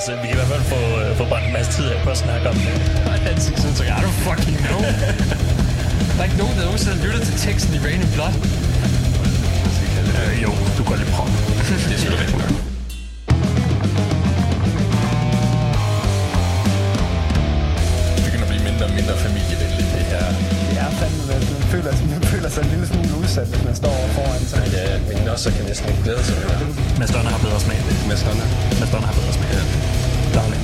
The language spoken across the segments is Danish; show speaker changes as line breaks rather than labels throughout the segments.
altså, vi kan i hvert fald få, øh, få brændt en masse tid af på at snakke om det.
Ansigtsudtryk, I don't fucking know. der er ikke nogen, der nogensinde lytter til teksten i Rain and Blood.
Øh, jo, du går lidt prøve.
Det er selvfølgelig rigtigt. Mindre og mindre familievenligt, det her.
Det er fandme, at man føler, man føler sig en lille smule udsat, hvis man står foran sig.
Ja, min nosser kan næsten ikke glæde sig med det.
Donner har bedre smag.
Mads Donner
har bedre smag. Ja. Dagligt.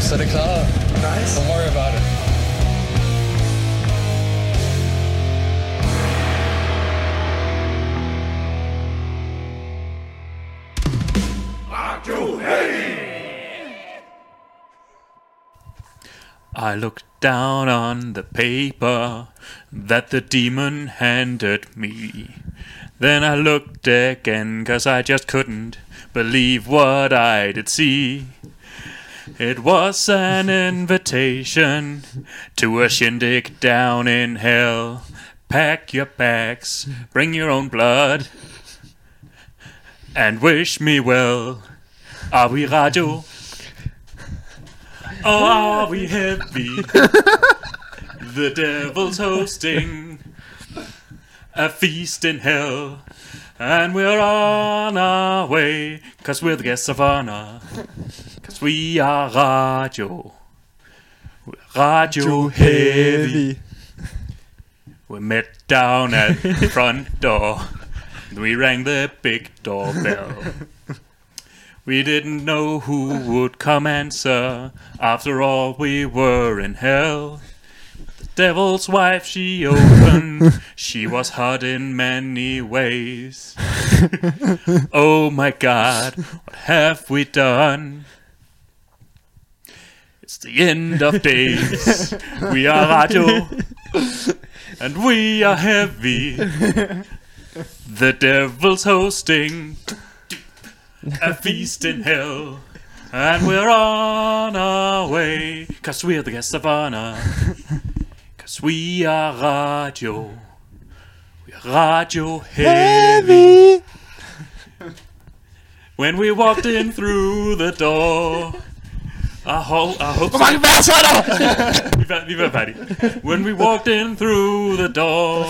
Så er det klaret. Nice. Don't worry about it.
I looked down on the paper that the demon handed me. Then I looked again, cause I just couldn't believe what I did see. It was an invitation to a shindig down in hell. Pack your bags, bring your own blood, and wish me well. Are we radio? Oh, are we heavy? the devil's hosting a feast in hell. And we're on our way, cause we're the guests of honor. Cause we are radio. We're radio heavy. We met down at the front door. And we rang the big doorbell. We didn't know who would come answer. After all, we were in hell. The devil's wife, she opened. she was hot in many ways. oh my god, what have we done? It's the end of days. We are radio. And we are heavy. The devil's hosting a feast in hell. And we're on our way, cause we're the guests of honor. Cause we are radio. We're radio heavy. When we walked in through the door, I hope, I hope. Hvor mange vers er der? vi, var, vi var færdige. When we walked in through the door,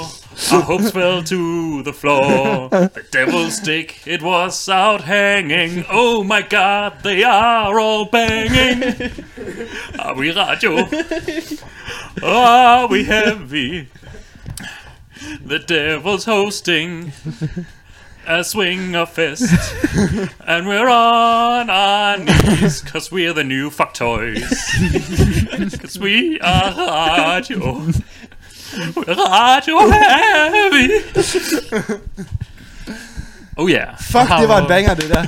our hopes fell to the floor. The devil's dick, it was out hanging. Oh my god, they are all banging. Are we radio? Are we heavy? The devil's hosting a swing of fest. and we're on our knees, cause we're the new fuck toys. cause we are radio. Radio heavy. Oh yeah.
Fuck, det var en banger, det der.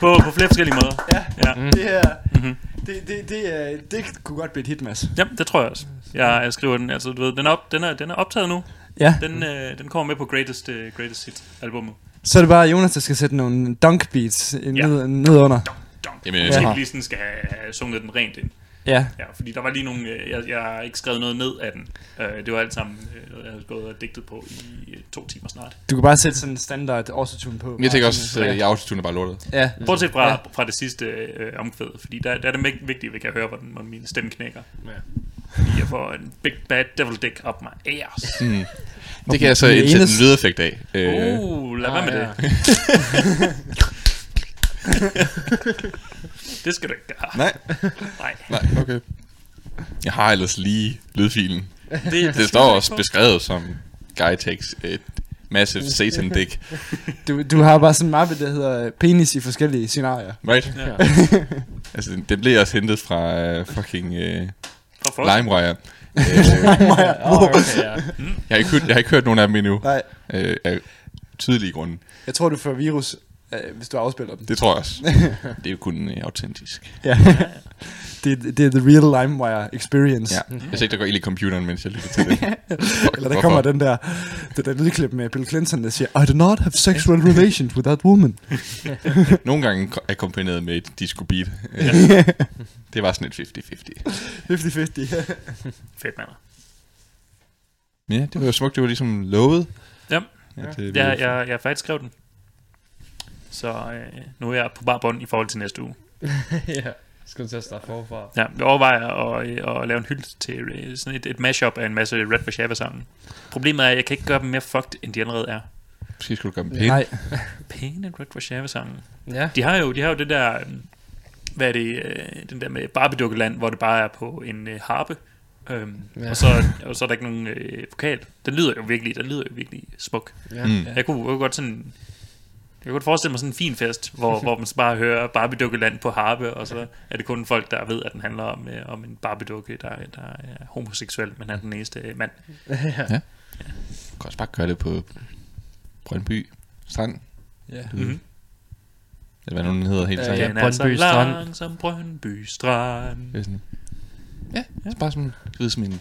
På, på flere forskellige måder.
Ja,
Ja.
det her... Det, det, det, er, det kunne godt blive et hit, Mads.
Jamen, det tror jeg også. Jeg, jeg skriver den, altså du ved, den er, op, den er, den er optaget nu.
Ja.
Den, øh, den kommer med på Greatest, uh, greatest Hit albumet.
Så er det bare Jonas, der skal sætte nogle dunk beats
Ja.
ned, ned under.
Jamen,
Jeg
jeg
skal
Ja.
lige sådan skal have sunget den rent ind.
Ja.
Ja, fordi der var lige nogle, øh, jeg, jeg har ikke skrevet noget ned af den. Øh, det var alt sammen øh, jeg havde gået og digtet på i to timer snart.
Du kan bare sætte sådan en standard autotune på.
Jeg tænker også, at jeg autotuner bare lortet.
Ja.
Bortset fra,
Ja.
ja. fra det sidste øh, omkvæd, fordi der, der er det vigtigt, at vi kan høre, hvordan, min stemme knækker.
Ja.
Fordi jeg får en big bad devil dick up my ass.
Mm. Det kan jeg så
den
indsætte en lydeffekt af.
Uh, lad være med det. det skal du ikke gøre.
Nej,
Nej.
nej, okay. Jeg har ellers lige lydfilen.
Det,
Det
skal
står også beskrevet som Guy takes et massive satan dick.
Du, du har bare sådan en mappe, der hedder penis i forskellige scenarier.
Right?
Ja.
Altså, det- det blev også hentet fra uh, fucking uh,
Fra.
LimeWire. Øh,
Oh, okay, ja.
jeg, har ikke hørt, jeg har ikke hørt nogen af dem endnu.
Nej,
Øh, af tydelige grunde.
jeg tror, du får virus, øh, hvis du afspiller den.
Det tror jeg også. Det er jo kun uh, autentisk.
Ja. det, det er the real LimeWire experience.
Ja. Jeg ser ikke, der går ild i computeren, mens jeg lytter til det. Fuck,
Eller der kommer den der, det der lydklip med Bill Clinton, der siger, I do not have sexual relations with that woman.
Nogle gange er kombineret med et disco beat. Øh, Det var sådan et 50-50.
50-50.
Fedt, mand.
Ja, det var jo smukt. Det var ligesom lovet.
Ja.
Øh,
Jeg, jeg, jeg har faktisk skrevet den. Så øh, nu er jeg på bar bund i forhold til næste uge.
ja. Skal du til at starte forfra?
Ja, jeg overvejer at, øh, at lave en hyldest til øh, sådan et, et mashup af en masse Red Vashava sange. Problemet er, at jeg kan ikke gøre dem mere fucked, end de allerede er.
Måske skulle du gøre dem pæne.
Nej,
Pæne Red Vashava sange.
Ja.
De har jo, de har jo det der, øh, hvad er det, den der med Barbie-dukkeland, hvor det bare er på en øh, harpe. Øhm,
Ja.
ja. og, så, og så er der ikke nogen øh, vokal. Den lyder jo virkelig, den lyder jo virkelig smuk.
Ja.
Mm.
Jeg kunne, jeg kunne godt sådan... Jeg kunne godt forestille mig sådan en fin fest, hvor, hvor man så bare hører Barbie-dukkeland på harpe, og så er det kun folk, der ved, at den handler om, øh, om en Barbie-dukke, der, der er homoseksuel, men er den eneste øh, mand.
Du kan også bare gøre det på Brøndby Strand.
ja.
Mm-hmm.
Eller hvad nu den hedder helt
Ja,
sangen.
ja.
Den er så
Brøndby Strand.
lang som Brøndby Strand.
Det er sådan, ja, det er bare sådan, du ved, som en,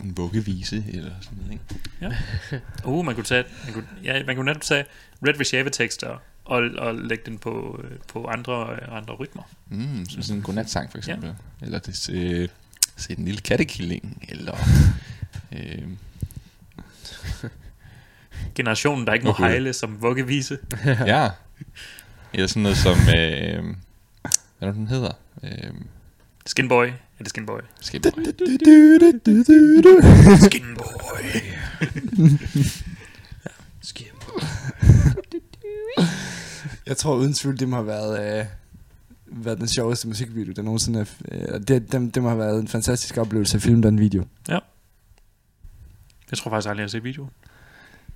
en vuggevise eller sådan noget, ikke?
Uh, man kunne tage, man kunne, ja, man kunne netop tage Red Vashava tekster og, og lægge den på, øh, på andre, øh, andre rytmer.
Mm, som sådan en godnatsang for eksempel. Ja. Eller det øh, se den lille kattekilling, eller... Øh,
Generationen, der ikke må
Okay.
hejle som vuggevise.
ja. Eller sådan noget som... Øh, hvad er det, den hedder? Øh,
Skinboy. Er det Skinboy?
Skateboy.
Skinboy.
Jeg tror uden tvivl, det må have været, øh, været den sjoveste musikvideo, der nogensinde er... Øh, det, det, det må have været en fantastisk oplevelse at filme den video.
Jeg tror faktisk aldrig, jeg har set videoen.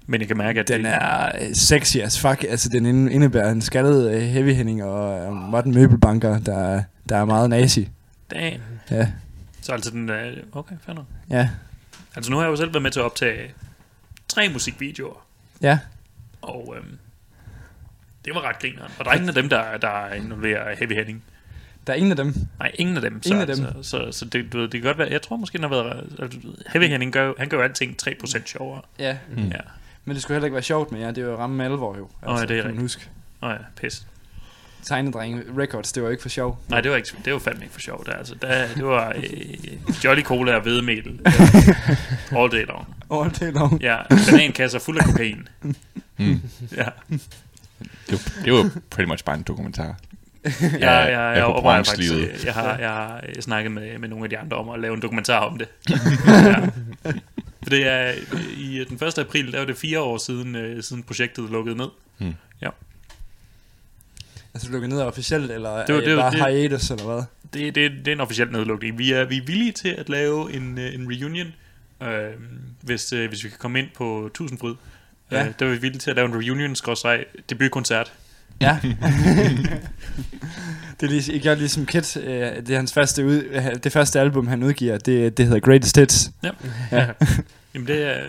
Men jeg kan mærke, at
Den
det,
er øh, sexy as fuck. Altså, den inde- indebærer en skaldet øh, heavy Henning og øh, modern møbelbanker, der, er- der er meget nazi.
Damn.
Ja,
Så altså den er... Okay, fair nok.
ja,
Altså nu har jeg jo selv været med til at optage tre musikvideoer.
ja.
Og øhm, det var ret grineren. Og der er ingen af dem, der, der involverer Heavy Henning.
Der er ingen af dem.
Nej, ingen af dem. Så,
Ingen af dem.
Så, så, så det, du ved, det kan godt være... Jeg tror måske, den har været... Altså, Heavy Henning gør, han gør jo alting 3% sjovere.
Ja.
Mm.
Ja.
Men det skulle heller ikke være sjovt med jer. Det er jo ramme alvor jo. Altså,
Åh, ja, det er rigtigt.
huske.
Nå ja, pis.
Tegnedreng Records, det var ikke for sjov.
Nej, det var, ikke, det var fandme ikke for sjovt. Altså, der, det var øh, Jolly Cola og hvedemel. all day long.
All day long.
Ja, banankasser fuld af kokain.
Mm.
Ja,
Det, var, det var pretty much bare en dokumentar.
ja,
Ja,
ja,
ja,
jeg, jeg overvejer faktisk, øh, jeg har, jeg har øh, snakket med, med nogle af de andre om at lave en dokumentar om det. ja. For det er øh, i den 1. april, der var det fire år siden, øh, siden projektet lukkede ned.
Altså lukket ned officielt, eller
Det var- det
bare
det-
hiatus, eller hvad?
Det, det, det er en officiel nedlukning. Vi er, vi er villige til at lave en, øh, en reunion, øh, hvis, øh, hvis vi kan komme ind på 1000 fryd. Ja. Øh, der er vi villige til at lave en reunion debutkoncert.
Ja. det er lige, jeg gør ligesom Kit, øh, det er hans første, ud, øh, det første album, han udgiver, det, det hedder Greatest Hits.
Ja.
Ja.
Jamen det er,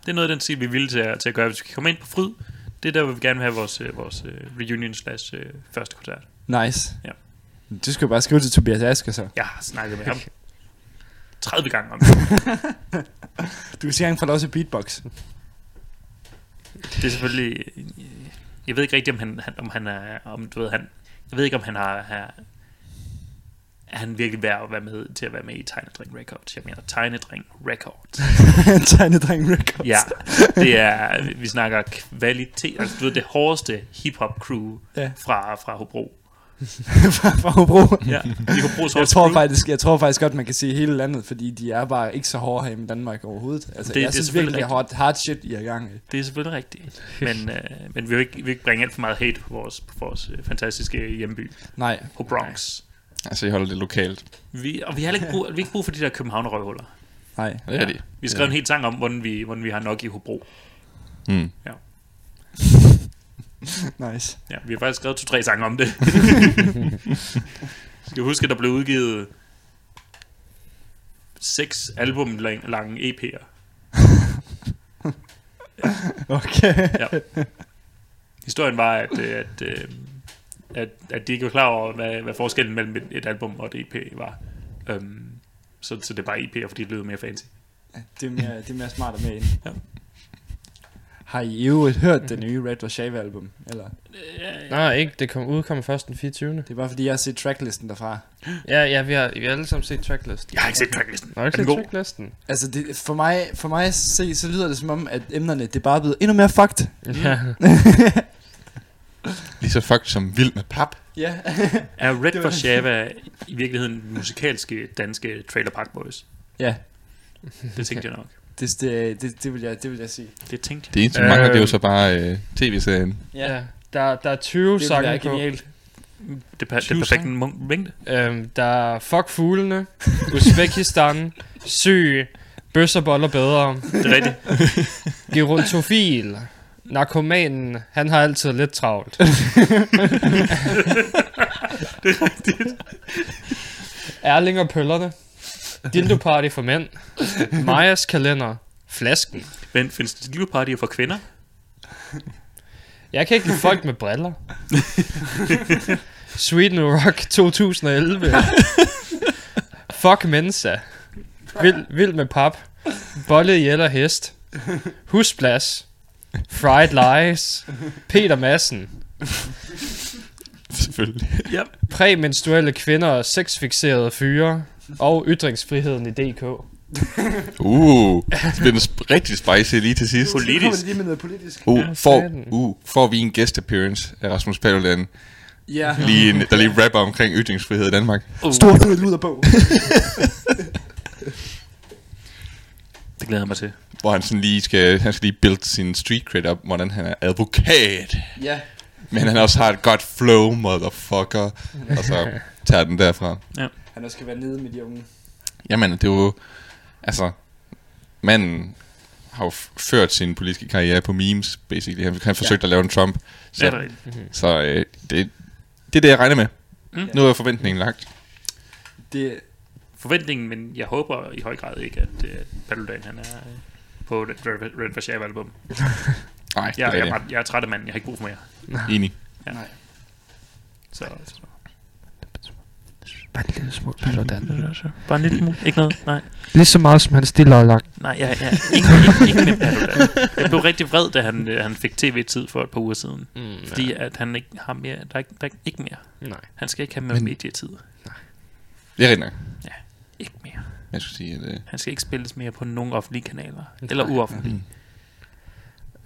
det er noget af den stil, vi er villige til at, til at gøre. Hvis vi kan komme ind på fryd, det er der, hvor vi gerne vil have vores, øh, vores øh, reunion slash øh, første koncert.
Nice.
Ja.
Du skal jo bare skrive til Tobias Asker så.
Jeg har snakket med ham 30 gange om det.
Du kan sige, at han får lov til beatbox.
Det er selvfølgelig... Jeg ved ikke rigtigt, om han, han, om han er... Om, du ved, han, jeg ved ikke, om han har... har er han virkelig værd at være med til at være med i Tegnedring Records? Jeg mener Tegnedring Records.
Tegnedreng Records.
Ja, det er... Vi snakker kvalitet. Altså, du ved, det hårdeste hip-hop crew
Ja.
fra, fra Hobro.
fra, fra Hobro.
Ja, i Hobros
Jeg tror, faktisk, jeg tror faktisk godt, man kan sige hele landet, fordi de er bare ikke så hårde her i Danmark overhovedet. Altså,
Det-
det,
det er
jeg synes virkelig, det er hard, hard shit, I er i gang i.
Det er selvfølgelig rigtigt. Men, øh, men vi vil ikke, vi vil ikke bringe alt for meget hate på vores, på vores øh, fantastiske hjemby
Nej.
på Bronx.
Altså, jeg holder det lokalt.
Vi, og vi har ikke brug, vi har ikke brug for de der Københavner-røvhuller.
Nej.
Det er det.
Vi har skrevet en helt sang om, hvordan vi, hvordan vi har nok i Hobro.
Mm.
Nice.
Ja, vi har faktisk skrevet to-tre sange om det. Skal huske, at der blev udgivet seks album lang, lange EP'er.
Okay.
Historien var, at, øh, at, øh, at, at de ikke var klar over, hvad, hvad forskellen mellem et, et album og et EP var. Um, så, så det er bare EP'er, fordi det lyder mere fancy.
Det er mere, det er mere smart at med ind.
Ja.
Har I øvrigt hørt det nye Red Shave album? Eller?
Nej, ikke. Det kom, udkommer først den 24.
Det er bare fordi, jeg har set tracklisten derfra.
Ja, ja, vi har, vi har alle sammen set tracklisten.
Jeg har ikke set tracklisten.
Har ikke
Er
set
god?
tracklisten?
Altså, det, for mig, for mig se, så lyder det som om, at emnerne, det er bare blevet endnu mere fucked.
Ja.
Lige så fucked som vild med pap.
Ja.
Er Red for Shava i virkeligheden musikalske danske Trailer Park Boys?
ja,
Det tænkte jeg nok.
det, det, det, det, vil jeg, det vil jeg sige.
Det tænkte jeg.
Det eneste, mangler, det er jo
Øhm.
så bare øh, tv-serien.
ja. Der, der er 20
Det
sange på.
genialt.
Det, er per- det er perfekte mængde.
Øhm, der er Fuck fuglene, Uzbekistan, Syg, Bøsser boller bedre,
Det er rigtigt.
Gerontofil, Narkomanen, han har altid lidt travlt.
Det er rigtigt.
Erling og pøllerne, Dildo Party for mænd, Majas kalender, Flasken.
Men findes det livpartier for kvinder?
Jeg kan ikke lide folk med briller. Sweden Rock 2011. Fuck Mensa. Vild, vild med pap. Bolle ihjel og hest. Husplads. Fried Lies. Peter Madsen.
Selvfølgelig.
Ja.
Præmenstruelle kvinder og sexfixerede fyre. Og ytringsfriheden i DK.
Uh, det bliver sp- rigtig spicy lige til sidst.
Kommer
Politisk.
det lige med noget politisk?
Uh,
Ja,
får, uh, får vi en guest appearance af Rasmus Paludan,
Ja.
lige en, der lige rapper omkring ytringsfrihed i Danmark.
Uh,
Stor fed luder på.
det glæder jeg mig til.
Hvor han sådan lige skal, han skal lige build sin street cred op, hvordan han er advokat.
ja.
Men han også har et godt flow, motherfucker. Og så tager den derfra.
Han også skal være nede med de unge.
Jamen, det er jo... Altså, manden har jo ført sin politiske karriere på memes, basically. Han, han forsøgte ja. at lave en Trump.
Så. Det er
Så, øh, det, det er det, jeg regner med.
Mm.
Nu er forventningen lagt.
Det,
Forventningen, men jeg håber i høj grad ikke, at uh, Paludan han er øh, på det Red, Red for Shava album.
Nej,
Jeg, jeg, ret- jeg er træt af manden, jeg har ikke brug for mere.
Enig.
Ja.
Nej.
Så, så.
Bare en lille smule Paludan.
Bare en lille smule. Ikke noget. Nej.
Lige så meget som han stille og lagt.
Nej, jeg, jeg, ikke, ikke, ikke med Paludan. Jeg blev rigtig vred, da han, øh, han fik tv-tid for et par uger siden.
Mm,
Fordi at han ikke har mere. Der er ikke, der er ikke mere.
Nej.
Han skal ikke have mere
Men-
medietid.
Det er rigtigt nok.
Ikke mere.
Jeg skulle sige, at... Øh,
Han skal ikke spilles mere på nogen offentlige kanaler. Eller uoffentlige.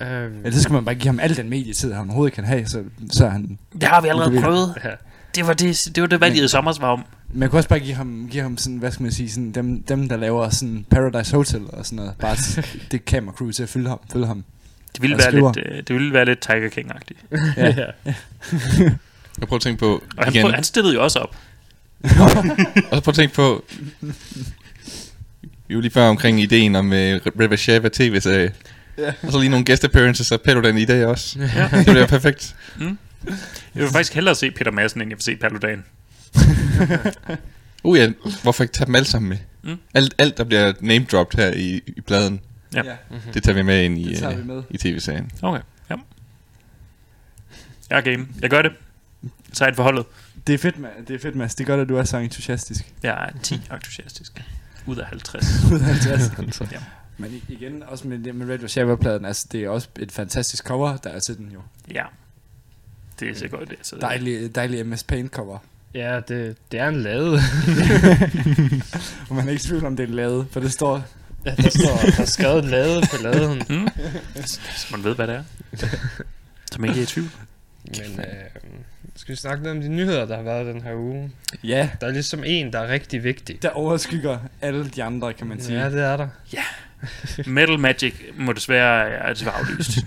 Øhm,
ja, det skal man bare give ham al den medietid, han overhovedet kan have, så, så er han...
Det har vi allerede prøvet.
ja.
Det var det, det, var det valget i sommer var om.
Man kunne også bare give ham, give ham sådan, hvad skal man sige, sådan dem, dem der laver sådan Paradise Hotel og sådan noget. Bare det camera crew til at følge ham. Følge ham.
Det ville, være
skriver.
lidt, øh, det ville være lidt Tiger King-agtigt.
Ja.
ja.
jeg prøver at tænke på...
Og han,
igen,
prøv, han stillede jo også op.
Og så prøv at tænke på... Vi var lige før omkring ideen om uh, River Shava tv-serie.
Ja.
Og så lige nogle guest appearances af Paludan i dag også.
Ja.
Det bliver perfekt.
Jeg vil faktisk hellere se Peter Madsen, end jeg vil se Paludan.
Uh ja, hvorfor ikke tage dem alle sammen med?
Mm.
Alt, alt, der bliver name-dropped her i, i pladen,
Ja.
ja.
det tager vi med ind i,
Det
øh,
med.
i tv-serien.
Okay, ja. Jeg er game. Jeg gør det. Så er et forholdet.
Det er fedt, Mads. Det er fedt, Mads. Det gør, at du er så entusiastisk.
Jeg er 10 entusiastisk. Ud af 50.
Ud af 50.
Ja.
Men igen, også med, med Red Shava-pladen, altså det er også et fantastisk cover, der er til den jo.
Ja. Det er så godt. Det er så
Dejlig, dejlig MS Paint cover.
ja, det, det er en lade.
Og man er ikke i tvivl om, det er lavet, for det står...
Ja, der står der er skrevet lade på laden.
Mm. Så man ved, hvad det er. Så man ikke er i tvivl.
Men øh, skal vi snakke lidt om de nyheder, der har været den her uge?
Ja,
Der er ligesom en, der er rigtig vigtig.
der overskygger alle de andre, kan man sige.
Ja, det er der.
Metal Magic må desværre er desværre aflyst.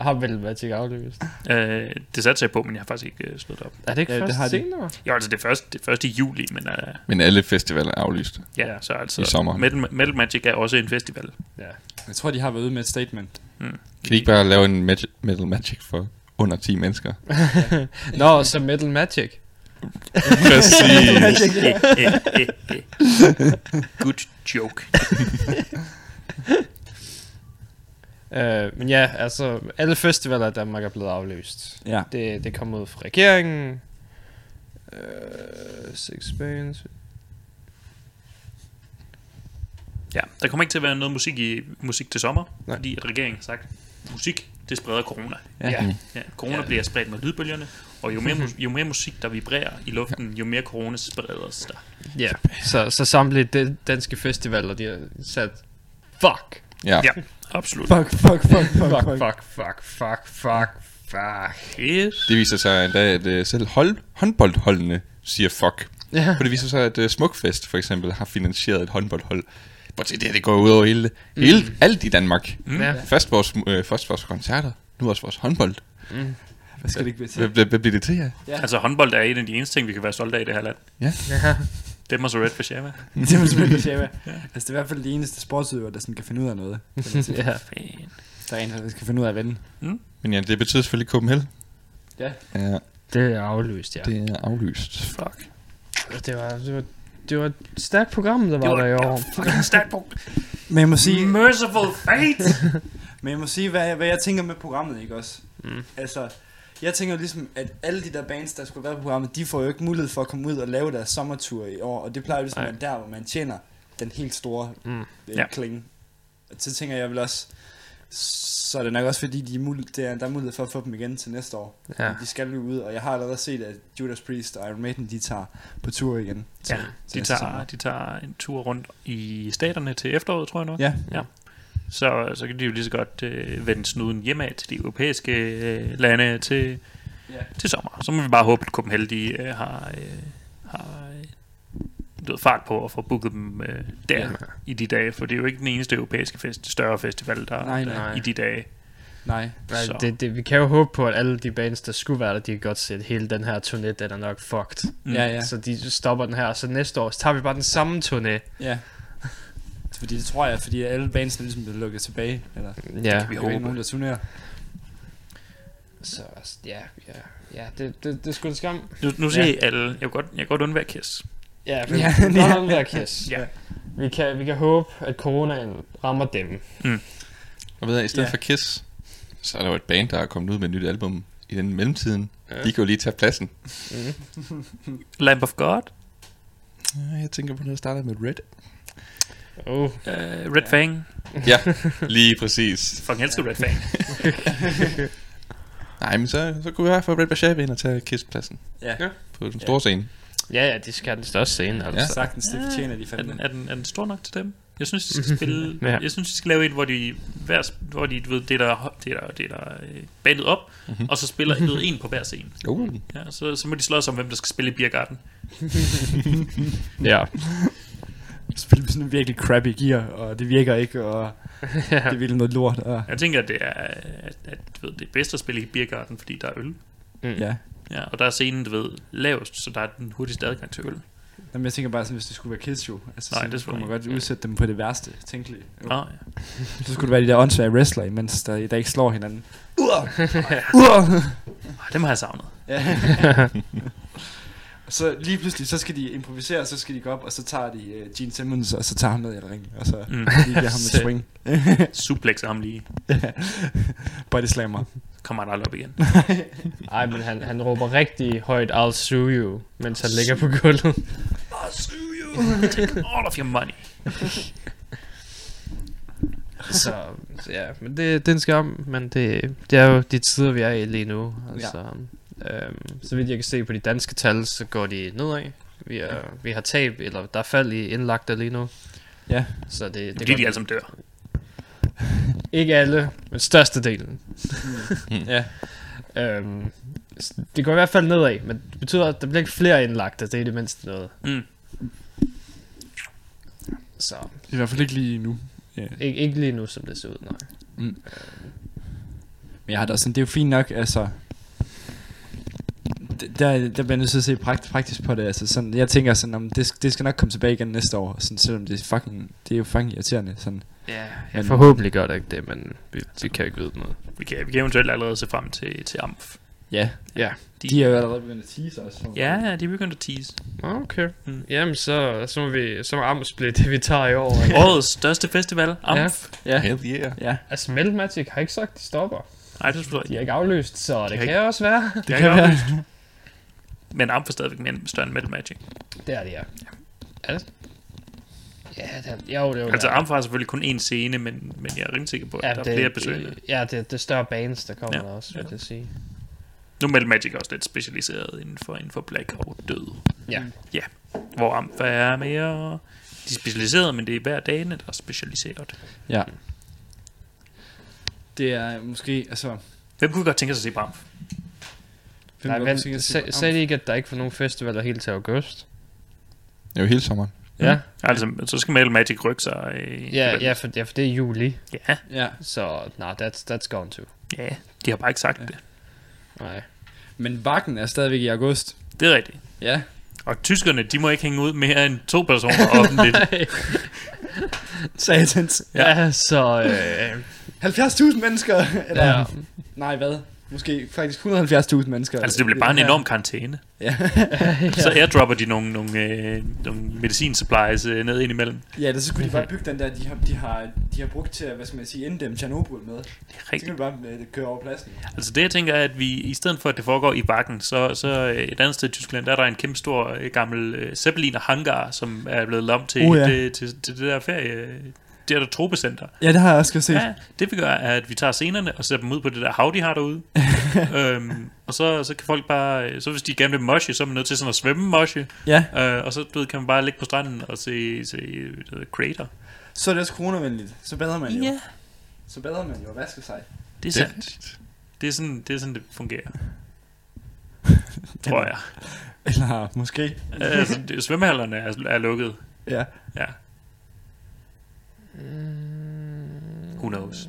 Har vel Magic aflyst.
øh, det satte jeg på, men jeg har faktisk ikke øh, slået op.
Er det ikke
Ja,
ja,
det
først
har de.
senere?
Jo, altså det er først, det er først i juli, men øh,
Men alle festivaler er aflyst.
ja, så altså...
I sommer.
Metal, Metal Magic er også en festival.
Ja.
Jeg tror, de har været ude med et statement.
Kan de ikke bare lave en Mag- Metal Magic for under 10 mennesker?
Nå, så Metal Magic.
Præcis.
Good joke.
Øh, men ja, altså, alle festivaler i Danmark er blevet aflyst.
Ja.
Det, det kom ud fra regeringen. Øh, Six Bands.
Ja, der kommer ikke til at være noget musik i musik til sommer,
Nej.
Nej. fordi at regeringen har sagt, musik, det spreder corona.
Ja.
Ja.
Ja, corona ja. bliver spredt med lydbølgerne, og jo mere, jo mere musik, der vibrerer i luften, jo mere corona spreder sig der.
Ja, så, så samtlige de danske festivaler, de har sat fuck,
Ja.
Ja, absolut.
Fuck, fuck, fuck, fuck,
fuck,
fuck.
fuck, fuck, fuck, fuck.
Yes.
Det viser sig endda, at uh, selv hold, håndboldholdene siger fuck.
Ja.
For det viser sig, at uh, Smukfest for eksempel har finansieret et håndboldhold. Til det, det går ud over hele, mm. hele alt i Danmark.
Mm.
Ja.
Først vores, øh, først vores koncerter, nu også vores håndbold.
Mm.
Hvad skal det ikke blive til?
hvad, hvad bliver det til, ja?
Ja.
Altså håndbold er en af de eneste ting, vi kan være stolte af i det her land.
Ja.
Det må så red for Shama.
Det er selvfølgelig Shama. Altså, det er i hvert fald de eneste sportsøver, der sådan kan finde ud af noget.
ja.
Fan.
Der er en, der skal finde ud af at vinde.
Men ja, det betyder selvfølgelig Copenhagen.
Ja.
Ja,
Det er aflyst, ja.
det er aflyst.
Fuck.
Det var, det var, det var et stærkt program, der var,
Det var
der i år.
fucking stærkt på.
Men jeg må sige,
Merciful fate.
men jeg må sige hvad, hvad jeg tænker med programmet, ikke også?
Mm.
Altså, jeg tænker ligesom, at alle de der bands, der skulle være på programmet, de får jo ikke mulighed for at komme ud og lave deres sommertur i år. Og det plejer jo ligesom at være der, hvor man tjener den helt store
Mm.
øh,
Ja.
klinge. Og så tænker jeg vel også, så er det nok også fordi, de er mul- det er, der er mulighed for at få dem igen til næste år.
Ja.
De skal jo ud, og jeg har allerede set, at Judas Priest og Iron Maiden, de tager på tur igen.
Ja,
til
de tager,
sommer.
de tager en tur rundt i staterne til efteråret, tror jeg nok.
Ja,
Så, så kan de jo lige så godt øh, vende snuden hjemad til de europæiske øh, lande til,
Ja.
til sommer. Så må vi bare håbe, at Copenhagen øh, har, øh, har ved, fart på at få booket dem øh, der
Ja.
ja. i de dage, for det er jo ikke den eneste europæiske fest, større festival, der,
Nej,
der
nej.
i de dage.
nej.
Nej, det, det, vi kan jo håbe på, at alle de bands, der skulle være der, de kan godt se, at hele den her turné, den er nok fucked.
Mm.
Ja, ja.
Så de stopper den her, og så næste år, så tager vi bare den samme turné.
Ja. Fordi det tror jeg, fordi alle bands er ligesom blevet lukket tilbage. Eller,
Ja,
vi
der er jo ikke
håbe.
nogen, der turnerer.
så ja, ja, ja det, det, det er sgu en skam.
Nu, nu siger I alle, jeg kan godt, jeg kan godt undvære Kiss.
Ja, vi
Ja,
ja,
ja.
ja. der kiss.
Ja.
Vi kan, vi kan håbe, at coronaen rammer dem.
Og ved jeg, i stedet
Ja.
ja. for Kiss, så er der jo et band, der er kommet ud med et nyt album i den mellemtiden.
Ja.
Ja. De kan jo lige tage pladsen.
Lamp of God,
Ja, Jeg tænker på noget, der starter med Red.
Oh,
uh, Red
Ja.
Fang.
Ja, lige præcis.
Fucking elsker Red Fang.
Nej, men så, så kunne vi hvert fald Red Bashab ind og tage Kiss-pladsen
Ja,
Ja.
på den store scene.
Ja, ja, de skal have den største scene, altså.
Ja.
sagtens, det fortjener de
Er
fandme.
den, er, den, er den stor nok til dem? Jeg synes, de skal spille...
Ja.
Jeg synes, de skal lave et, hvor de, hver, hvor de du ved, det der, det der, det der øh, bandet op,
Mhm.
og så spiller ved, en på hver scene.
Uh.
Ja, så, så må de slås om, hvem der skal spille i Biergarten.
Ja.
Spiller med sådan en virkelig crappy gear, og det virker ikke, og
ja.
det er virkelig noget lort. Og,
Jeg tænker, at det er, at, at ved, det er bedst at spille i Biergarten, fordi der er øl.
Mm.
ja.
Ja, og der er scenen, du ved, lavest, så der er den hurtigste adgang til øl.
Jamen, jeg tænker bare sådan, hvis det skulle være kids jo. Altså,
Nej,
så
det
skulle man godt udsætte dem på det værste, tænkelige. Jo.
Nå, ja.
Så skulle det være de der åndssvage wrestler, imens der, der ikke slår hinanden. Ur! Ur!
Ej, Dem har jeg savnet.
Ja. Så lige pludselig, så skal de improvisere, og så skal de gå op, og så tager de uh, Gene Simmons, og så tager ham ned i ringen, og så
Mm.
lige giver ham et swing.
Suplexer ham lige.
Body slammer.
Kommer han aldrig op igen.
Ej, men han, han råber rigtig højt, I'll sue you, mens han ligger på gulvet.
I'll sue you. Take all of your money.
så, så ja, men det, det er en skam, men det, det er jo de tider, vi er i lige nu. Altså, ja. øhm, så vidt jeg kan se på de danske tal, så går de nedad. Vi, er, vi har tab, eller der er fald i indlagte lige nu.
Ja.
Så det, det
Fordi
går-
de alle sammen dør.
Ikke alle, men størstedelen.
Ja.
Øhm, det går i hvert fald nedad, men det betyder, at der bliver ikke flere indlagte. Det er det mindste noget.
Mm.
Så
I hvert fald ikke lige nu. Ja.
ikke, ikke lige nu, som det ser ud, nej.
Men jeg har da sådan, det er jo fint nok, altså... Der, der bliver jeg nødt til at se prakt, praktisk på det, altså sådan, jeg tænker sådan, om det, det skal nok komme tilbage igen næste år, sådan, selvom det er fucking, det er jo fucking irriterende, sådan.
Ja, ja
Men-
forhåbentlig gør det ikke det, men vi, vi kan ikke vide noget.
Vi kan, vi kan eventuelt allerede se frem til, til AMF.
Ja,
Ja.
De,
de er jo allerede begyndt at tease også.
Ja, ja, de er begyndt at tease.
Okay.
Mm.
Jamen, så, så må vi, så må Amos blive det, vi tager i år.
Årets største festival, AMF.
Ja,
Hell yeah.
ja.
Altså, Metal Magic har ikke sagt, de stopper.
Nej, det forstår jeg
De
ikke.
er ikke aflyst, så det
kan
kan
ikke-
også være.
Det,
kan
kan
være.
være. Men AMF er stadigvæk mere større end Metal Magic.
Det er det, ja. Er det? Ja, Ja, det, jo, det er jo
Altså,
der.
Amfra er selvfølgelig kun én scene, men, men jeg er rimelig sikker på, at ja, der er flere besøgende.
Ja, det, det er større bands, der kommer
Ja,
der også, vil
ja.
jeg sige.
Nu er Magic også lidt specialiseret inden for, inden for Black og Død.
Ja.
Ja, hvor Amfa er mere... De er specialiseret, men det er hver dagene, der er specialiseret.
Ja. Det er måske, altså...
Hvem kunne godt tænke sig at se på Amf?
Nej, men sagde de ikke, at der ikke var nogen festivaler helt til august?
Det er jo hele sommeren.
Ja,
Altså, så skal Metal Magic rykke sig. Øh,
ja, ja, for, ja, for det er juli,
ja,
Ja,
så nej, that's, that's gone too.
ja, de har bare ikke sagt
ja.
det.
Nej.
men bakken er stadigvæk i august.
Det er rigtigt.
Ja.
Og tyskerne, de må ikke hænge ud mere end to personer offentligt.
Satans.
Ja, ja så... Øh,
70.000 mennesker. Eller,
ja,
Nej, hvad? Måske faktisk 170.000 mennesker.
altså, det bliver bare en
Ja.
enorm karantæne.
Ja.
Så airdropper de nogle, nogle, øh, nogle medicinsupplies øh, ned ind imellem.
ja, det så skulle de bare bygge den der, de har, de har, de har brugt til at, hvad skal man sige, inddæmme Tjernobyl med.
Det er
Så kan
rigtigt.
vi bare øh, køre over pladsen.
Altså det jeg tænker er, at vi i stedet for at det foregår i bakken, så, så øh, et andet sted i Tyskland, der er der en kæmpe stor øh, gammel øh, Zeppeliner hangar, som er blevet om til,
Uh, ja.
det, til, til det der ferie, det er der tropecenter.
Ja, det har jeg også set.
Ja, det vi gør er, at vi tager scenerne og sætter dem ud på det der hav, de har derude. øhm, og så, så kan folk bare, øh, så hvis de gerne vil moshe, så er man nødt til sådan at svømme moshe.
Ja,
Øh, og så du ved, kan man bare ligge på stranden og se, se uh, Crater.
så er det også coronavenligt. Så bader man jo. Så bader man jo og vasker sig.
det er sandt. Det er sådan, det, er sådan, det fungerer. Tror jeg.
Eller måske.
altså, det, svømmehallerne er, er lukket.
Ja.
Ja. Who knows?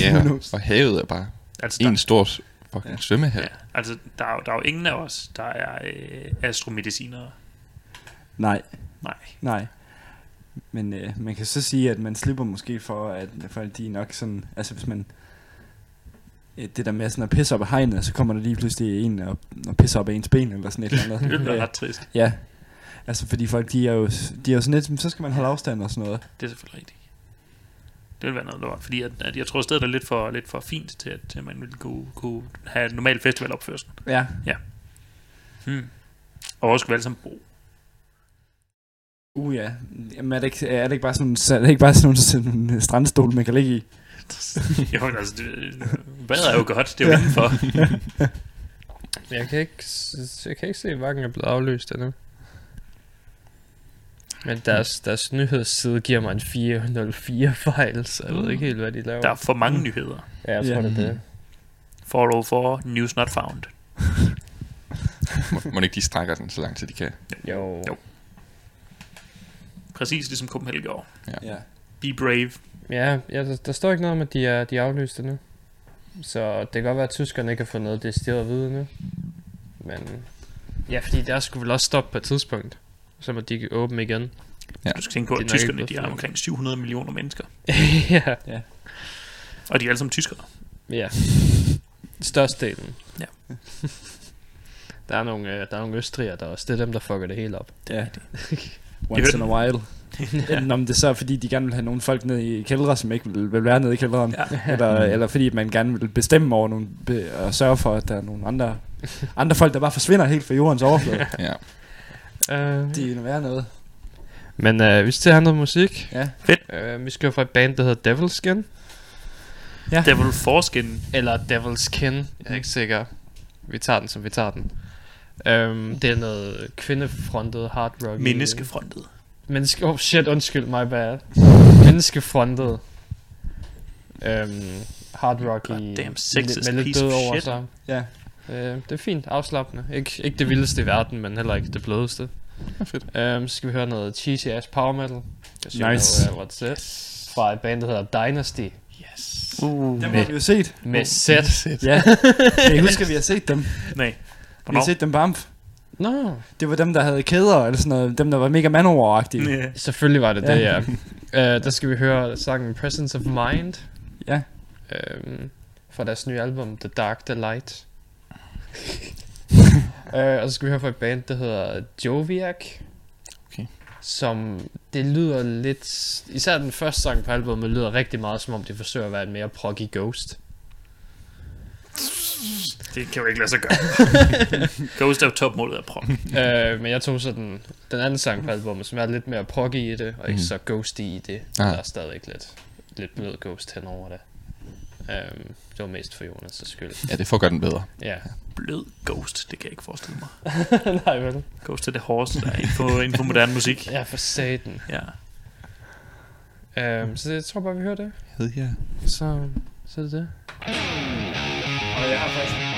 Ja,
Who
og,
knows?
og havet er bare
Altså,
en
der,
stor fucking
Ja.
svømmehal.
ja, altså der, er, jo- der er jo ingen af os, der er øh, astromedicinere.
Nej,
Nej.
nej. Men øh, man kan så sige, at man slipper måske for, at folk de er nok sådan... Altså hvis man... øh, Det der med sådan at pisse op af hegnet, så kommer der lige pludselig en og, og pisser op af ens ben eller sådan et eller andet.
Det bliver
Ja.
ret trist.
Ja. Altså fordi folk, de er jo, de er jo sådan lidt, så skal man holde afstand og sådan noget.
Det er selvfølgelig rigtigt. Det vil være noget lort, fordi at, at jeg tror stedet er lidt for, lidt for fint til, at, til at man ville kunne, kunne have en normal festivalopførsel.
Ja.
Hmm. Og også alle sammen bo.
Uh ja. Jamen er det ikke, er det ikke bare sådan, er det ikke bare sådan sådan nogle strandstol, man kan ligge i?
jo, altså, det, bad er jo godt, det er jo
Ja.
indenfor.
jeg kan ikke, jeg kan ikke se, at Vakken er blevet afløst endnu. Men deres, deres nyhedsside giver mig en 404 fejl, så jeg ved ikke helt, hvad de laver.
Der er for mange nyheder.
Ja, jeg tror,
Ja.
det er det.
404, news not found.
Må, må ikke de strækker den så langt, til de kan.
Jo.
Jo. Præcis ligesom Copenhagen gjorde.
Ja.
Be brave.
Ja, ja der, der står ikke noget om, at de er, de er aflyst endnu. Så det kan godt være, at tyskerne ikke har fået noget decideret at vide endnu. Men ja, fordi der skulle vel også stoppe på et tidspunkt. Så må de åbne igen.
Du skal tænke på, at tyskerne de er omkring 700 millioner mennesker.
ja.
Og de er alle sammen tyskere.
Ja. Størstedelen.
Ja.
der er nogle, øh, der er nogle østrigere, der også. Det er dem, der fucker det hele op.
Ja. Once in a while. Enten om det så er, fordi de gerne vil have nogle folk ned i kældre, som ikke vil, vil være nede i kælderen.
Ja.
Eller, eller fordi man gerne vil bestemme over nogle, be, og sørge for, at der er nogle andre, andre folk, der bare forsvinder helt fra jordens overflade.
Ja.
Uh,
Det er jo værre noget.
Men øh, vi skal have noget musik.
Ja.
Uh, vi skal jo fra et band, der hedder Devil's Skin.
Devil Foreskin.
Eller Devil's Skin. Jeg er ikke sikker. Vi tager den, som vi tager den. Um, det er noget kvindefrontet hard rock.
Menneskefrontet.
Menneske... Oh shit, undskyld, my bad. Menneskefrontet. Um, hard rock i...
Goddamn sexist
med lidt
piece
død over
shit.
sig.
Ja.
Uh, det er fint, afslappende. Ik- ikke det vildeste i verden, men heller ikke det blødeste.
fedt.
Um, så skal vi høre noget cheesy ass power metal. You
Nice.
Know, uh, what's it? Fra et band, der hedder Dynasty.
Yes.
Dem
Uh.
har vi jo set.
Med sæt.
Ja. Jeg husker, vi har set dem.
Nej.
Vi
Hvornår?
har set dem på Amf.
Nå,
Det var dem, der havde kæder, eller sådan noget. Dem, der var mega manowar-agtige.
Ja.
selvfølgelig var det
Ja.
det, ja. uh, der skal vi høre sangen Presence of Mind.
Ja.
Um, fra deres nye album, The Dark, The Light. Uh, og så skal vi høre fra et band, der hedder Joviak.
Okay.
Som, det lyder lidt... Især den første sang på albumet lyder rigtig meget, som om det forsøger at være en mere proggy ghost.
Det kan jo ikke lade sig gøre. Ghost er jo topmålet af prog.
øh, men jeg tog så den, den anden sang på albumet, som er lidt mere proggy i det, og ikke
Mhm.
så ghosty i det.
Ah.
Der er stadigvæk lidt, lidt blød ghost henover det. Um, det var mest for Jonas' skyld.
Ja, det får gøre den bedre.
Ja.
Blød Ghost, det kan jeg ikke forestille mig.
Nej, vel?
Ghost er det hårdeste, der er inden for, inden for moderne musik.
Ja, for satan.
Ja.
Um, så jeg tror bare, vi hører det.
Hed jeg.
Så, så er det det.
Og jeg har faktisk...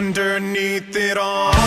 Underneath it all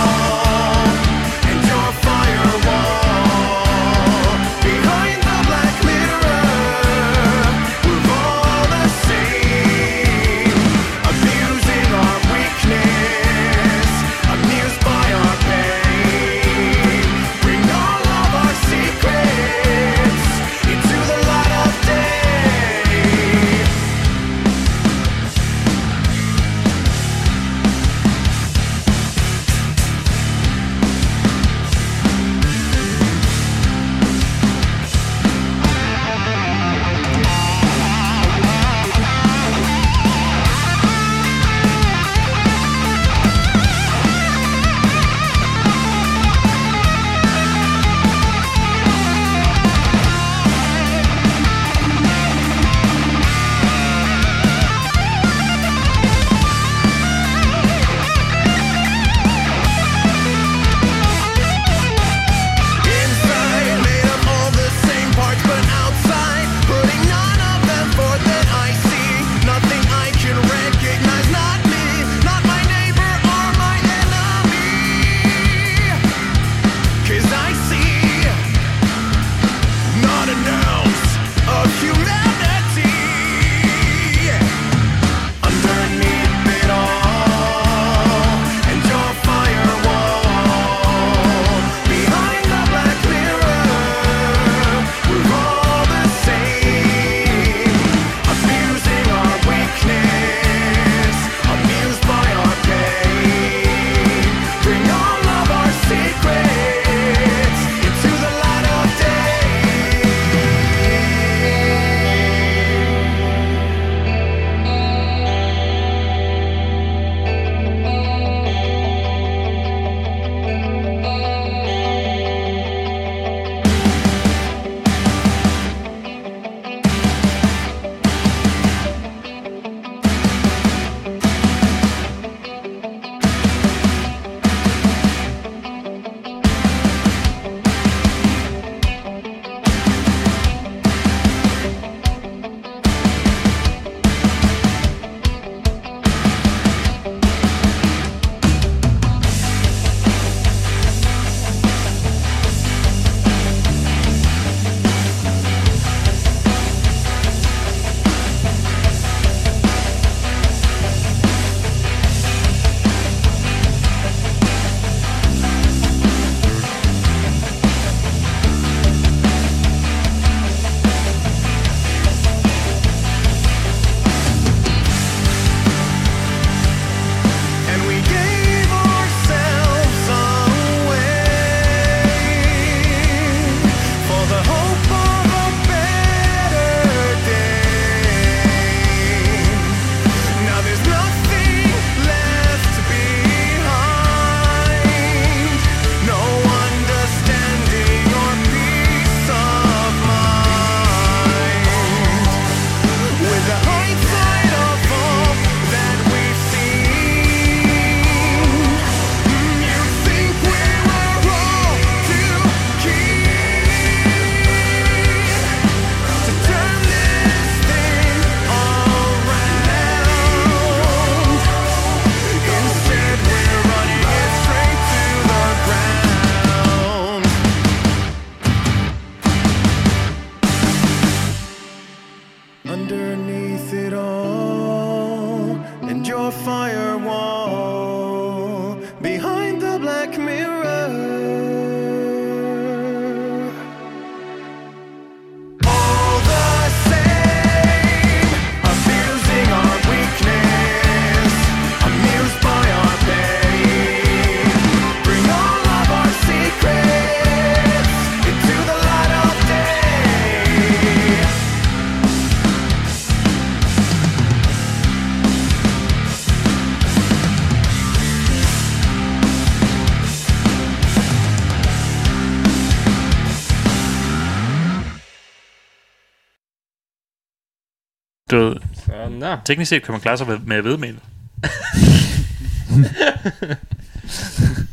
teknisk set kan man klare sig med- med vedmel.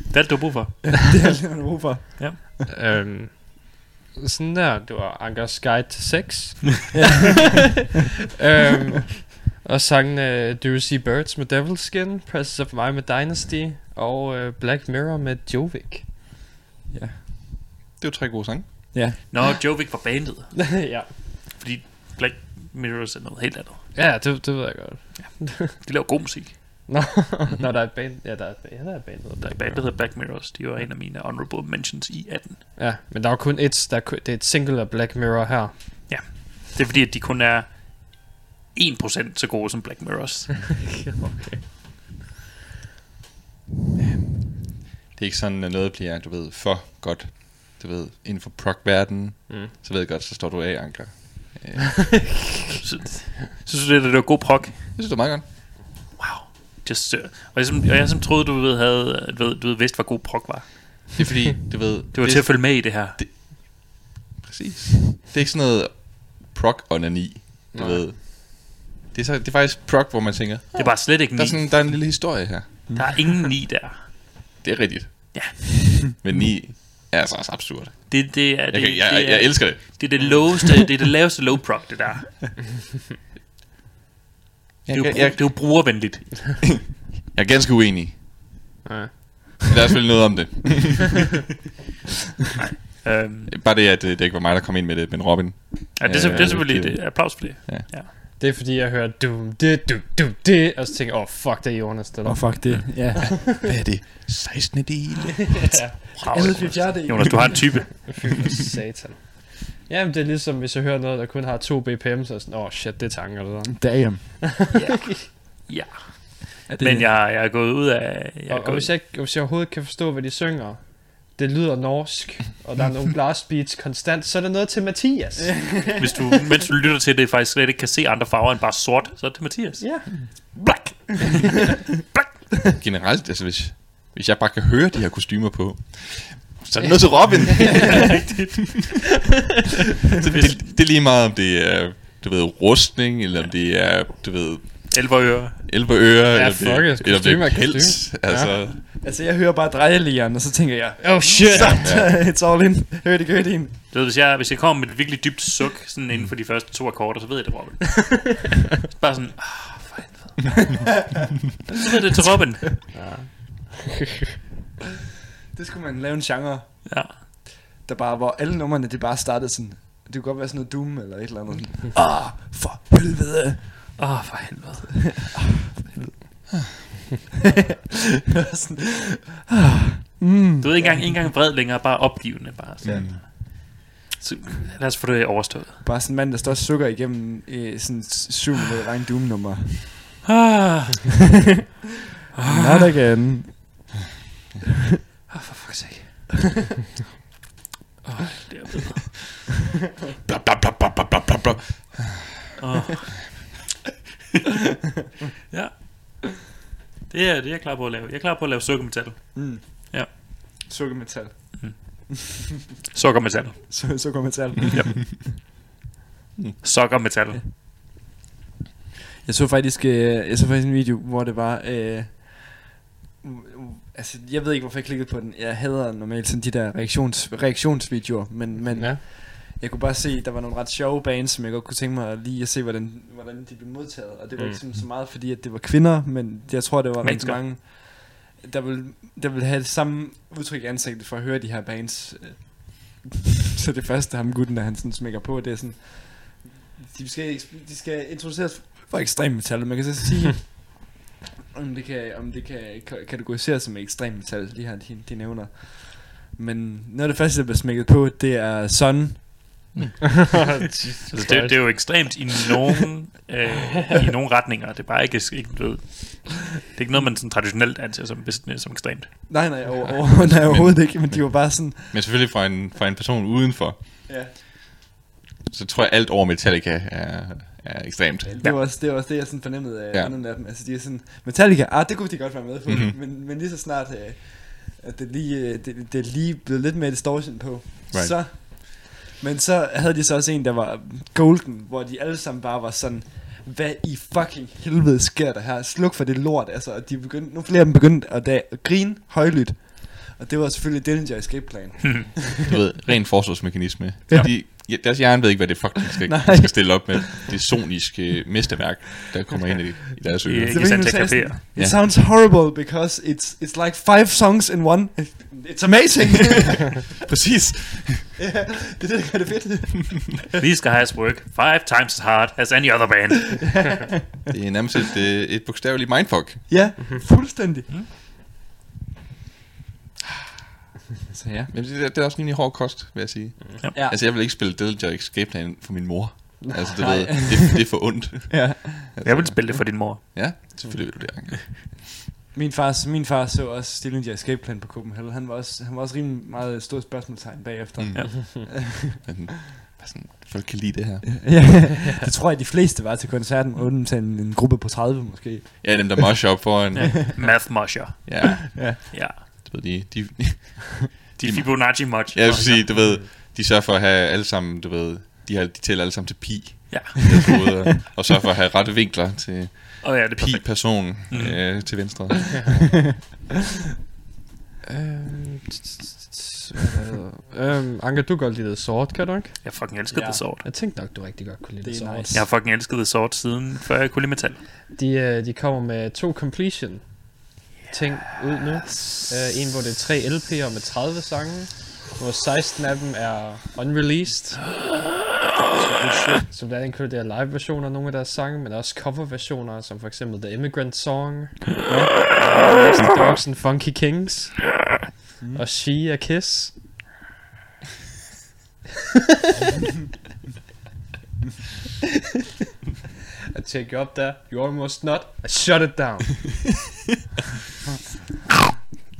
det er alt, du har brug for.
det er alt, man har brug for.
Øhm, sådan der, det var Ankers Guide til Sex. øhm, og sangen Do You See Birds med Devil's Skin, Presence of Mind med Dynasty, og uh, Black Mirror med Jovic.
Det er jo tre gode sange.
Nå, Jovic var bandet.
ja.
Fordi Black Mirrors er noget helt andet.
Ja, det, det ved jeg godt.
De laver god musik.
Nå, Nå, der er et band. Ja, der er ja, der er band. der
Der er et band, der
Mirror.
hedder Black Mirrors. De var en af mine honorable mentions i 18.
Ja, men der er jo kun et, der er, det er et single af Black Mirror her.
Det er fordi, at de kun er 1% så gode som Black Mirrors.
okay.
Det er ikke sådan, at noget bliver, du ved, for godt. Du ved, inden for prog-verdenen,
Mm.
så ved jeg godt, så står du af, Anker. Øh,
så, synes du, det, det var god prog?
Jeg synes, det er meget godt.
Wow. Just, uh, og, jeg, som, og jeg som troede, du ved, havde, du ved, du ved, vidste, hvad god prog var.
Det er fordi, du ved...
Det var
det,
til at følge med i det her.
Præcis. Det er ikke sådan noget prog-onani, du
Nej.
ved. Det er, så, det er faktisk prog, hvor man tænker,
Det er bare slet ikke
der er,
ni.
sådan, der er en lille historie her.
Der er ingen ni der.
Det er rigtigt.
Ja.
Men ni er altså også absurd.
Det, det, er,
Jeg,
det,
kan, jeg,
det, er,
jeg elsker det.
det er det loweste, det er det laveste low prog, det der. Det er, jo,
Jeg, jeg,
det er jo brugervenligt.
jeg er ganske uenig.
Ja.
Der er selvfølgelig noget om det.
Um,
Bare det, at øh, det ikke var mig, der kom ind med det, men Robin.
ja, det, er, det er
Øh,
selvfølgelig
det-
det, applaus for det.
Det er fordi, jeg hører dum, det, dum, dum, det, og så tænker jeg, åh, oh, fuck, det er Jonas, det
Åh,
der.
oh, fuck det. Ja.
Hvad er det? 16. del?
Wow,
Alle
Jonas. Jonas, du har en type.
Fy satan. Jamen, det er ligesom, hvis jeg hører noget, der kun har 2 bpm, så er sådan, åh, oh, shit, det er tanker, det der.
Damn.
Ja.
Er det,
Men jeg, jeg er gået ud af... Jeg
Og, og
gået,
hvis, jeg, hvis jeg overhovedet kan forstå, hvad de synger, det lyder norsk, og der er nogle blast beats konstant, så er det noget til Mathias.
hvis du, mens du lytter til det, faktisk slet ikke kan se andre farver end bare sort, så er det Mathias.
Ja.
Black.
Generelt, altså hvis, hvis jeg bare kan høre de her kostymer på, så er det noget til Robin. så det, det er lige meget, om det er, du ved, rustning, eller om det er, du ved,
Elverører.
elverører,
Ja,
eller,
fuck
det, eller det
kostume
er
er kostume.
pels. Altså,
Altså, jeg hører bare drejelieren, og så tænker jeg,
Oh shit!
it's all in. Hør det, hør det ind.
Du ved, hvis jeg, hvis jeg kommer med et virkelig dybt suk, sådan inden for de første to akkorder, så ved jeg det Robin. bare sådan, ah, for helvede. så ved det til Robin.
Det skulle man lave en genre,
Ja.
der bare, hvor alle numrene, det bare startede sådan, det kunne godt være sådan noget Doom eller et eller andet. Ah, for helvede.
Åh, oh, for helvede.
sådan, ah, mm.
Du ved ikke engang, ikke engang vred længere, bare opgivende. Bare sådan.
Mm.
Så, lad os få det overstået.
Bare sådan en mand, der står og sukker igennem øh, sådan syv minutter regn Doom-nummer.
Ah,
Not again.
oh, for fuck's sake. Åh, oh, det er bedre.
bla, bla, bla, bla, bla, bla, bla, bla.
Oh. ja. Det er det, er jeg klar på at lave. Jeg er klar på at lave sukkermetal.
Mm.
Ja.
Sukkermetal.
Sukkermetal.
Su- Sukkermetal.
Sukkermetal.
Jeg så faktisk, øh, jeg så faktisk en video, hvor det var, øh, altså jeg ved ikke hvorfor jeg klikkede på den. Jeg hader normalt sådan de der reaktions, reaktionsvideoer, men, men
Ja.
Jeg kunne bare se, at der var nogle ret sjove bands, som jeg godt kunne tænke mig lige at se, hvordan, hvordan de blev modtaget. Og det var
Mm.
ikke så meget, fordi at det var kvinder, men jeg tror, det var rigtig
Mennesker.
mange, der vil, der vil have det samme udtryk i ansigtet for at høre de her bands. så det første, ham gutten, der han sådan smækker på, det er sådan, de skal, de skal introduceres for ekstrem metal, man kan så sige, om det kan, om det kan ka- kategoriseres som ekstrem metal, de her, de, de nævner. Men noget af det første, der bliver smækket på, det er Sun.
Altså, det, det er jo ekstremt i nogen, øh, i nogle retninger. Det er bare ikke, ikke du ved, det er ikke noget, man sådan traditionelt anser som, som ekstremt.
Nej, nej, over, over, nej overhovedet ikke, men de var bare sådan,
Men selvfølgelig fra en, fra en person udenfor,
ja.
så tror jeg alt over Metallica er, er ekstremt.
Det var, også, det var også det, jeg sådan fornemmede af
Ja.
ja. anden af dem. Altså, de er sådan, Metallica, ah, det kunne de godt være med på,
Mhm.
mm-hmm. men, men lige så snart, øh, at det lige, øh, det, det er lige blevet lidt mere distortion på,
right.
så, men så havde de så også en, der var golden, hvor de alle sammen bare var sådan, hvad i fucking helvede sker der her? Sluk for det lort, altså. Og de begyndte, nu flere af dem begyndte at, da, at grine højlydt. Og det var selvfølgelig Dillinger Escape Plan.
Du ved, ren forsvarsmekanisme.
Ja.
Ja. De, ja, deres hjerne ved ikke, hvad det fucking skal,
Nej.
skal stille op med. Det soniske mesterværk, der kommer ind i, i deres ører.
Ja.
Så
I
ved
stand
nu
til at
sagde jeg
kapere.
sådan, It sounds horrible because it's it's like five songs in one. It's amazing.
Præcis.
ja, det er det, der gør det fedt.
These guys work five times as hard as any other band.
Det er nærmest et, øh, et bogstaveligt mindfuck.
ja, fuldstændig.
Mm.
Så ja.
Men det, er- det er også rimelig hård kost, vil jeg sige.
Ja.
Altså, jeg vil ikke spille Dillinger Escape Plan for min mor. Altså, det, ved, det, det er for ondt.
ja.
Altså,
Jeg vil spille det for din mor.
Ja, selvfølgelig vil du det.
Min far, min far så også Stillinger Escape Plan på Copenhagen. Han var også, han var også rimelig meget stort spørgsmålstegn bagefter.
Mm.
Ja.
Men, sådan, folk kan lide det her.
ja, det tror jeg, de fleste var til koncerten, uden til en, en gruppe på 30 måske.
Ja, dem der mosher op foran. Ja,
Math Mosher.
ja
Ja.
Ja.
du ved, de, de,
De Fibonacci Mosh.
jeg vil sige, du ved, de sørger for at have alle sammen, du ved, de, har, de tæller alle sammen til pi.
Ja.
hoveder, og sørger for at have rette vinkler til
Og ja, det er perfekt.
pi-person
Mm.
øh, til venstre.
Øhm, det? Øhm, Anker, du godt lide The Sword, kan du ikke?
Jeg fucking elskede
Ja.
The Sword.
Jeg tænkte nok, du rigtig godt kunne lide
Det
The Sword.
nice.
Jeg har fucking elsket The Sword siden, før jeg kunne lide metal.
De, øh, de kommer med to completion ting ud nu. Uh, en, hvor det er tre LP'er med 30 sange, hvor 16 af dem er unreleased. Så der inkluderer live-versioner af nogle af deres sange, men også cover-versioner, som for eksempel The Immigrant Song, ja, Nasty Dogs and Funky Kings, og She a Kiss. I take you up there, you almost not, I shut it down.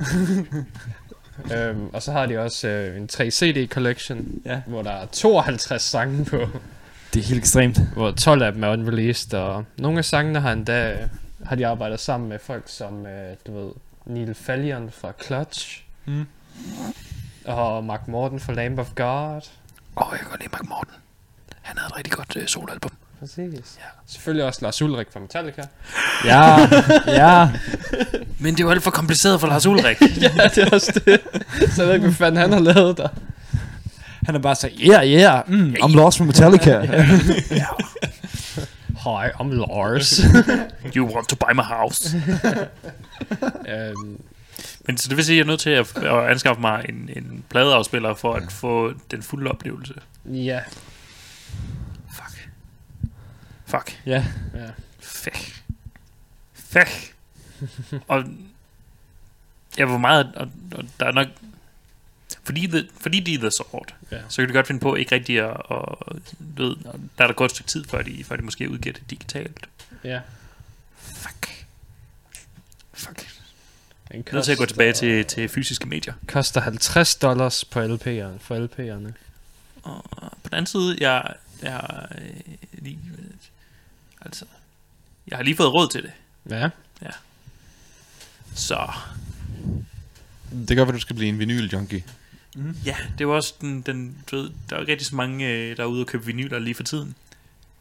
øhm, og så har de også øh, en 3 CD collection,
Ja.
hvor der er 52 sange på,
Det er helt ekstremt.
hvor 12 af dem er unreleased, og nogle af sangene har endda har de arbejdet sammen med folk som, øh, du ved, Neil Fallion fra Clutch,
Mm.
og Mark Morten fra Lamb of God.
Åh, oh, jeg kan godt lide Mark Morten. Han havde et rigtig godt uh, soloalbum.
Præcis. Ja. Selvfølgelig også Lars Ulrik fra Metallica.
Ja, ja.
Men det er jo alt for kompliceret for Lars Ulrik.
ja, det er også det. Så jeg ved ikke, hvad fanden han har lavet der.
Han er bare så, yeah, yeah, mm, I'm lost from Metallica.
Hi, I'm Lars.
you want to buy my house.
øhm,
Men så det vil sige, at jeg er nødt til at, at anskaffe mig en, en pladeafspiller for at få den fulde oplevelse.
ja.
Fuck.
Ja.
ja.
Fuck. Fuck. og ja, hvor meget, og, og der er nok, fordi, the, fordi de er The Sword,
Ja.
så kan de godt finde på ikke rigtig at, og, du ved, og der er der et stykke tid, før de, før de måske udgiver det digitalt.
Ja.
Fuck. Fuck.
Den
Jeg er nødt til at gå tilbage til, til fysiske medier.
Koster 50 dollars på LP'erne, for LP'erne.
Og på den anden side, jeg, jeg har øh, lige, altså, jeg har lige fået råd til det.
Ja.
Så
Det gør, at du skal blive en vinyl-junkie.
ja, det var også den, den du ved, der er rigtig så mange, øh, der er ude og købe vinyler lige for tiden.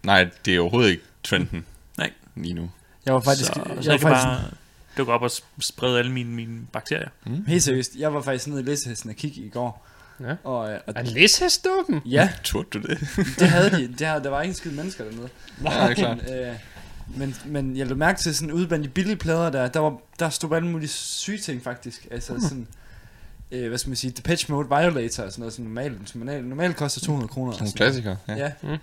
Nej, det er overhovedet ikke trenden.
Nej.
Lige nu.
Jeg var faktisk,
så,
jeg
så
var
jeg kan
faktisk
bare dukke op og sp- sprede alle mine, mine bakterier.
helt seriøst, jeg var faktisk nede i læsehesten og kigge i går.
Ja.
Og, øh, og
Er læshest åben?
ja,
Turde du det?
det havde de. Det havde, der var ikke en skid mennesker dernede.
Nej, det er klart.
Øh, men, men jeg lå mærke til sådan ude blandt de billige plader der, der, var, der stod alle mulige syge ting faktisk. Altså sådan, øh, hvad skal man sige, Depeche Mode Violator og sådan noget, som normalt, som normalt, normalt koster 200 kroner.
Sådan
sådan
klassiker. Ja.
Ja.
Mm.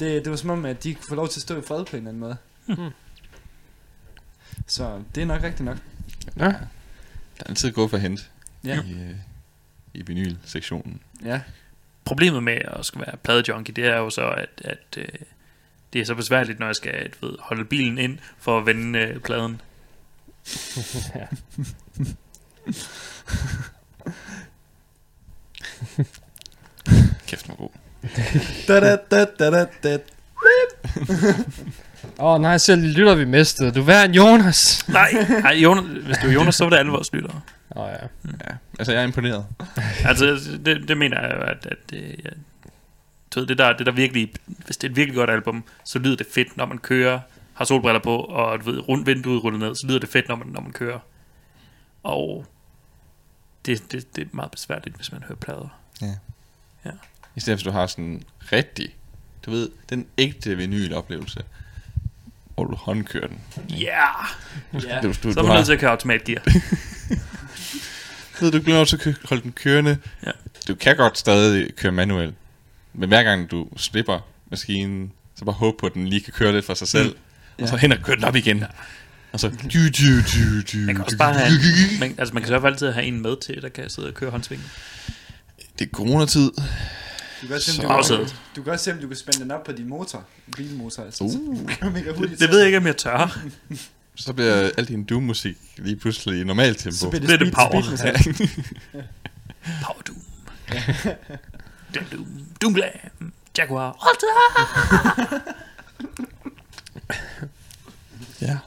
Det, det var som om, at de kunne få lov til at stå i fred på en eller anden måde. Så det er nok rigtigt nok.
Ja.
Der er altid gået for at hente
Ja.
i, øh, i vinyl-sektionen.
Ja.
Problemet med at skulle være pladejunkie, det er jo så, at, at øh, det er så besværligt, når jeg skal du ved, holde bilen ind for at vende øh, pladen.
Kæft, den var god.
Da, da, da, da, da, da.
Åh oh, nej, selv lytter vi mistede. Du er en Jonas.
Nej, nej Jonas, hvis det var Jonas, så var det alle vores lyttere.
Oh, ja.
Ja, altså jeg er imponeret.
Altså, det, det mener jeg jo, at, at det, ja, du ved, det der, det der virkelig, hvis det er et virkelig godt album, så lyder det fedt, når man kører, har solbriller på, og du ved, rundt vinduet rullet ned, så lyder det fedt, når man, når man kører. Og det, det, det er meget besværligt, hvis man hører plader.
I stedet for, at du har sådan rigtig, du ved, den ægte vinyl-oplevelse, hvor du håndkører den.
Yeah!
Ja.
Du, du,
Så er man nødt til at køre automatgear.
ved, du glemmer til at kø- holde den kørende.
Ja.
Du kan godt stadig køre manuel. Men hver gang du slipper maskinen, så bare håb på, at den lige kan køre lidt for sig selv. Mm. Og så hen og køre den op igen. Ja. Og så... Du, du, du, du,
Man kan også bare have en, man, altså man kan så altid have en med til, der kan sidde og køre håndsvingen.
Det er coronatid.
Du kan også se,
Så-
om du, kan, du kan også se, om du kan spænde den op på din motor. Bilmotor, altså.
Uh.
Så
Det, det ved jeg ikke, om jeg tør.
Så bliver al din Doom-musik lige pludselig i normalt tempo.
Så bliver det,
Det er det
speed,
power.
speed metal.
Power Doom. Doom Doom. Doom Glam. Jaguar. Alta!
Ja.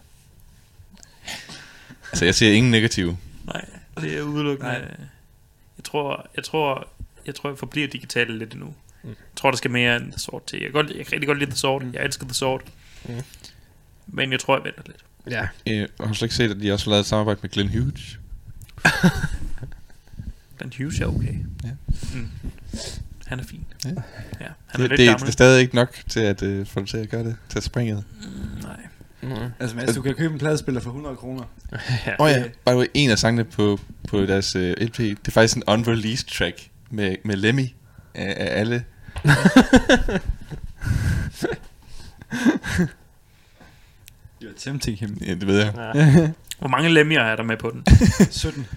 Altså, jeg ser ingen negative.
Nej, det er udelukkende.
Nej.
Jeg tror, jeg tror, jeg tror, jeg forbliver digitalt lidt endnu. Jeg tror, der skal mere end The Sword til. Jeg kan, godt, jeg kan rigtig godt lide The Sword. Jeg elsker The Sword.
Mm.
Men jeg tror, jeg venter lidt.
Ja.
Øh, har du slet ikke set, at de også har lavet et samarbejde med Glenn Hughes?
Den Hughes er okay.
Ja.
Mm. Han er fin.
Ja.
ja han
Det,
er
det,
lidt
det er
gammel.
stadig ikke nok til at øh, få til at gøre det. Til at springet.
Mm, nej.
Mm.
Altså, Mads, du kan købe en pladespiller for 100 kroner.
ja.
Åh oh, ja, by the way, en af sangene på, på deres uh, LP, det er faktisk en unreleased track med, med Lemmy af, af alle.
You're tempting him.
Ja, det ved jeg.
Ja.
Hvor mange lemmier er der med på den?
17.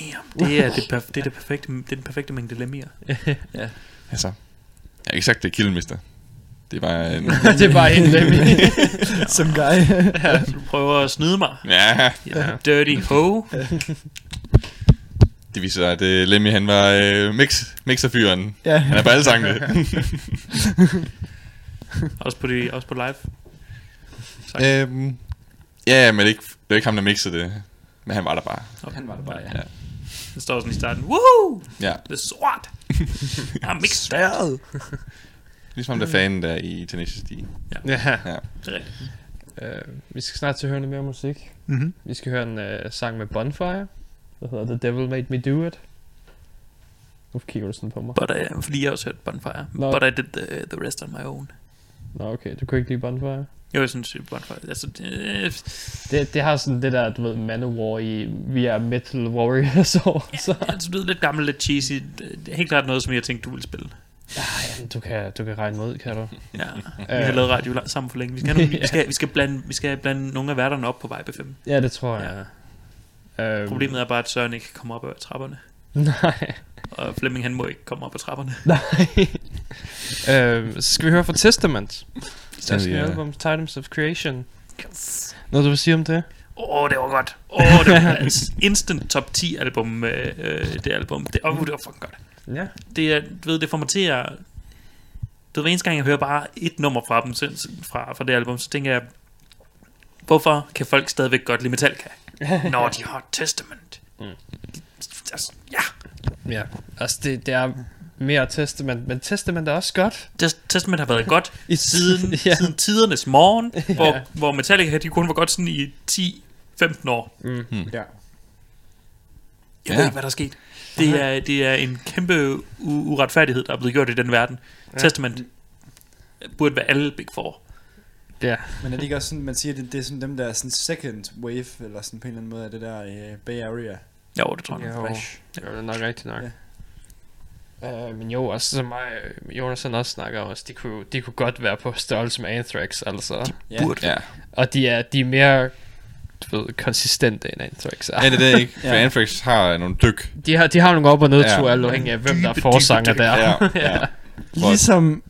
Damn, det er, det, perf- det, er det perfekte, det er den perfekte mængde lemmier.
Altså, jeg har ikke sagt, det er Killmister. Det var en...
det er bare en Lemmy.
Some guy.
Ja, du prøver at snyde mig.
ja,
Ja. Dirty ho.
det viser sig, at uh, Lemmy han var uh, mix, mixerfyren.
ja.
Han er på alle sangene.
Også på, de, også på live.
Øhm, ja, men det er, ikke, det er ikke ham, der mixede det. Men han var der bare.
Han var der bare, ja.
Ja.
Det står sådan i starten. Woohoo!
Ja,
Det er sort. Jeg er mixed.
Sværet.
ligesom ham der fanen der i Tenacious D.
ja.
Ja.
Det er rigtigt.
Uh, vi skal snart til at høre noget mere musik.
Mhm.
Vi skal høre en uh, sang med Bonfire. Der hedder The Devil Made Me Do It. Nu kigger du sådan på mig.
But I, fordi jeg også hørt Bonfire.
Nå.
But I did the, the rest on my own.
Nå okay, du kunne ikke lide Bonfire?
Jo, jeg synes, Bonfire... Altså, det,
Det, det har sådan det der, du ved, Manowar i, vi er Metal Warriors over, så...
altså, det er lidt gammelt, lidt cheesy. Det er helt klart noget, som jeg tænkte, du ville spille.
Ja, jamen, du kan, du kan regne mod, kan du?
Ja, vi har lavet radio la- sammen for længe. Vi skal, nogle, vi skal, vi skal, blande, vi skal blande nogle af værterne op på Vibe 5.
Ja, det tror jeg. Ja. Øhm,
Problemet er bare, at Søren ikke kan komme op ad trapperne.
Nej.
Og Flemming, han må ikke komme op ad trapperne.
Nej. øhm, så skal vi høre fra Testament. Deres nye album, Titans of Creation. Noget du vil sige om det?
Åh, oh, det var godt. Åh, oh, det var et instant top 10 album, øh, øh, det album. Det, oh, det var fucking godt.
Ja.
Det, er, du ved, det får mig til at... Du ved, hver eneste gang jeg hører bare et nummer fra dem, fra, fra det album, så tænker jeg, hvorfor kan folk stadigvæk godt lide Metallica? Når de har Testament.
Mm.
Altså, ja,
Ja, altså det, det er mere Testament, men Testament er også godt.
Tes- Testament har været godt
I
siden,
ja.
siden tidernes morgen, hvor,
Ja.
hvor Metallica de kun var godt sådan i 10-15 år.
Mm.
Ja.
Jeg
Ja.
ved ikke, hvad der er sket. Det er, det er en kæmpe u- uretfærdighed, der er blevet gjort i den verden.
Ja.
Testament burde være alle Big Four.
Ja.
Men er det ikke også sådan, man siger, det, det er sådan dem der sådan second wave, eller sådan på en eller anden måde, af det der i Bay Area.
Jo, det tror jeg.
Jo,
Fresh.
jo, det er nok rigtigt nok.
Ja.
Uh, men jo, også som mig, Jonas han også snakker om, de kunne, de kunne godt være på størrelse med Anthrax, altså.
Ja.
Burde.
Ja.
Og de er, de er mere du ved, konsistente end Anthrax er.
Ja, det er det ikke. For
Ja.
Anthrax har nogle dyk.
De har, de har nogle op- og nedture,
Ja.
ja. alt afhængig af, hvem der er forsanger der.
Ja, ja. Hvor-
Ligesom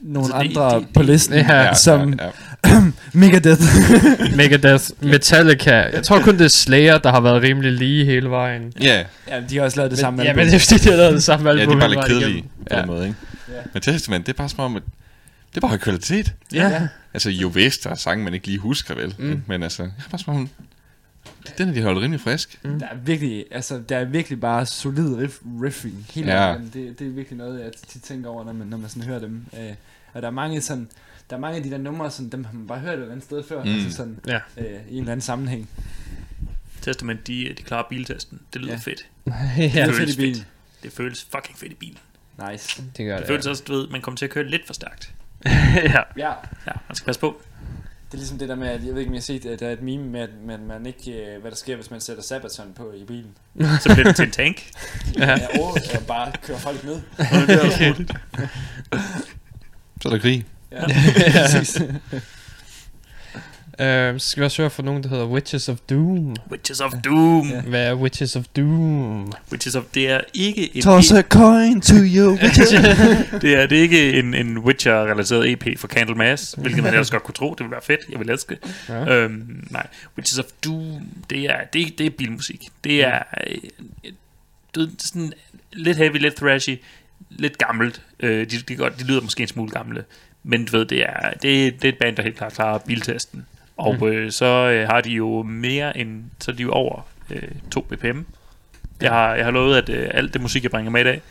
nogle
Så det-
andre
det-
på listen,
Ja,
ja,
som
ja, ja.
Megadeth.
Megadeth, Metallica. Jeg tror kun det er Slayer, der har været rimelig lige hele vejen.
Ja,
ja, de har også lavet det samme
ja,
album.
men det er fordi, de har lavet det samme album.
ja, det er bare lidt kedelige
igennem.
på
Ja.
den måde, ikke?
Ja.
Men Testament, det er bare som om, at det er bare høj kvalitet.
Ja.
Altså, jo vist, der er sange, man ikke lige husker, vel? Mm. Men altså, jeg har bare som om, den er de holdt rimelig frisk.
Der er virkelig, altså, der er virkelig bare solid riff, riffing hele
Ja.
ja. det, det er virkelig noget, jeg tit tænker over, når man, når man sådan hører dem. Øh, og der er mange sådan, der er mange af de der numre, sådan, dem har man bare hørt et eller andet sted før,
Mm.
altså sådan,
Ja.
øh, i en eller anden sammenhæng.
Testament, de, de klarer biltesten. Det lyder
Ja.
fedt.
Det
ja,
er
føles
fedt i
fedt.
bilen.
Det føles fucking fedt i bilen.
Nice.
det gør
Det
det.
føles også, du ved, man kommer til at køre lidt for stærkt.
ja.
Ja,
Ja, man skal passe på.
det er ligesom det der med, at jeg ved ikke, om jeg har set, at der er et meme med, at man, man ikke, øh, hvad der sker, hvis man sætter Sabaton på i bilen.
Så bliver det til en tank.
ja.
Ja, og jeg bare kører folk ned.
Så er der krig.
Ja, præcis.
Uh, så skal vi også høre fra nogen, der hedder Witches of Doom.
Witches of Doom.
Ja.
Hvad er Witches of Doom?
Witches of, det er ikke en,
Toss a coin to your witches.
det er, det er ikke en, en Witcher-relateret EP for Candlemass, hvilket man ellers godt kunne tro. Det ville være fedt. Jeg vil elske det.
Ja.
Øhm, nej, Witches of Doom, det er, det, er- det er bilmusik. Det er øh, du ved, sådan lidt heavy, lidt thrashy, lidt gammelt. Øh, de, de, godt, de lyder måske en smule gamle, men du ved, det er, det, det er et band, der helt klart klarer biltesten. Og
Mm.
øh, så øh, har de jo mere end, så er de jo over øh, 2 bpm. Jeg har, jeg har lovet, at øh, alt det musik, jeg bringer med i dag,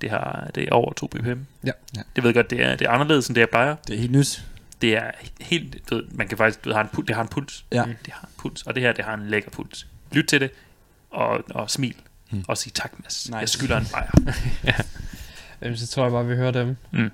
det, har, det er over 2 bpm.
Ja.
Ja.
Det ved jeg godt, det er, det er anderledes, end det jeg plejer.
Det er helt nyt.
Det er helt, du ved, man kan faktisk, du ved, har en, pu- det har en puls.
Ja.
Det har en puls, og det her, det har en lækker puls. Lyt til det, og, og smil,
Mm.
og sig tak, Mads.
Nice.
Jeg skylder en bajer.
Jamen, så tror jeg bare, vi hører dem.
Mm.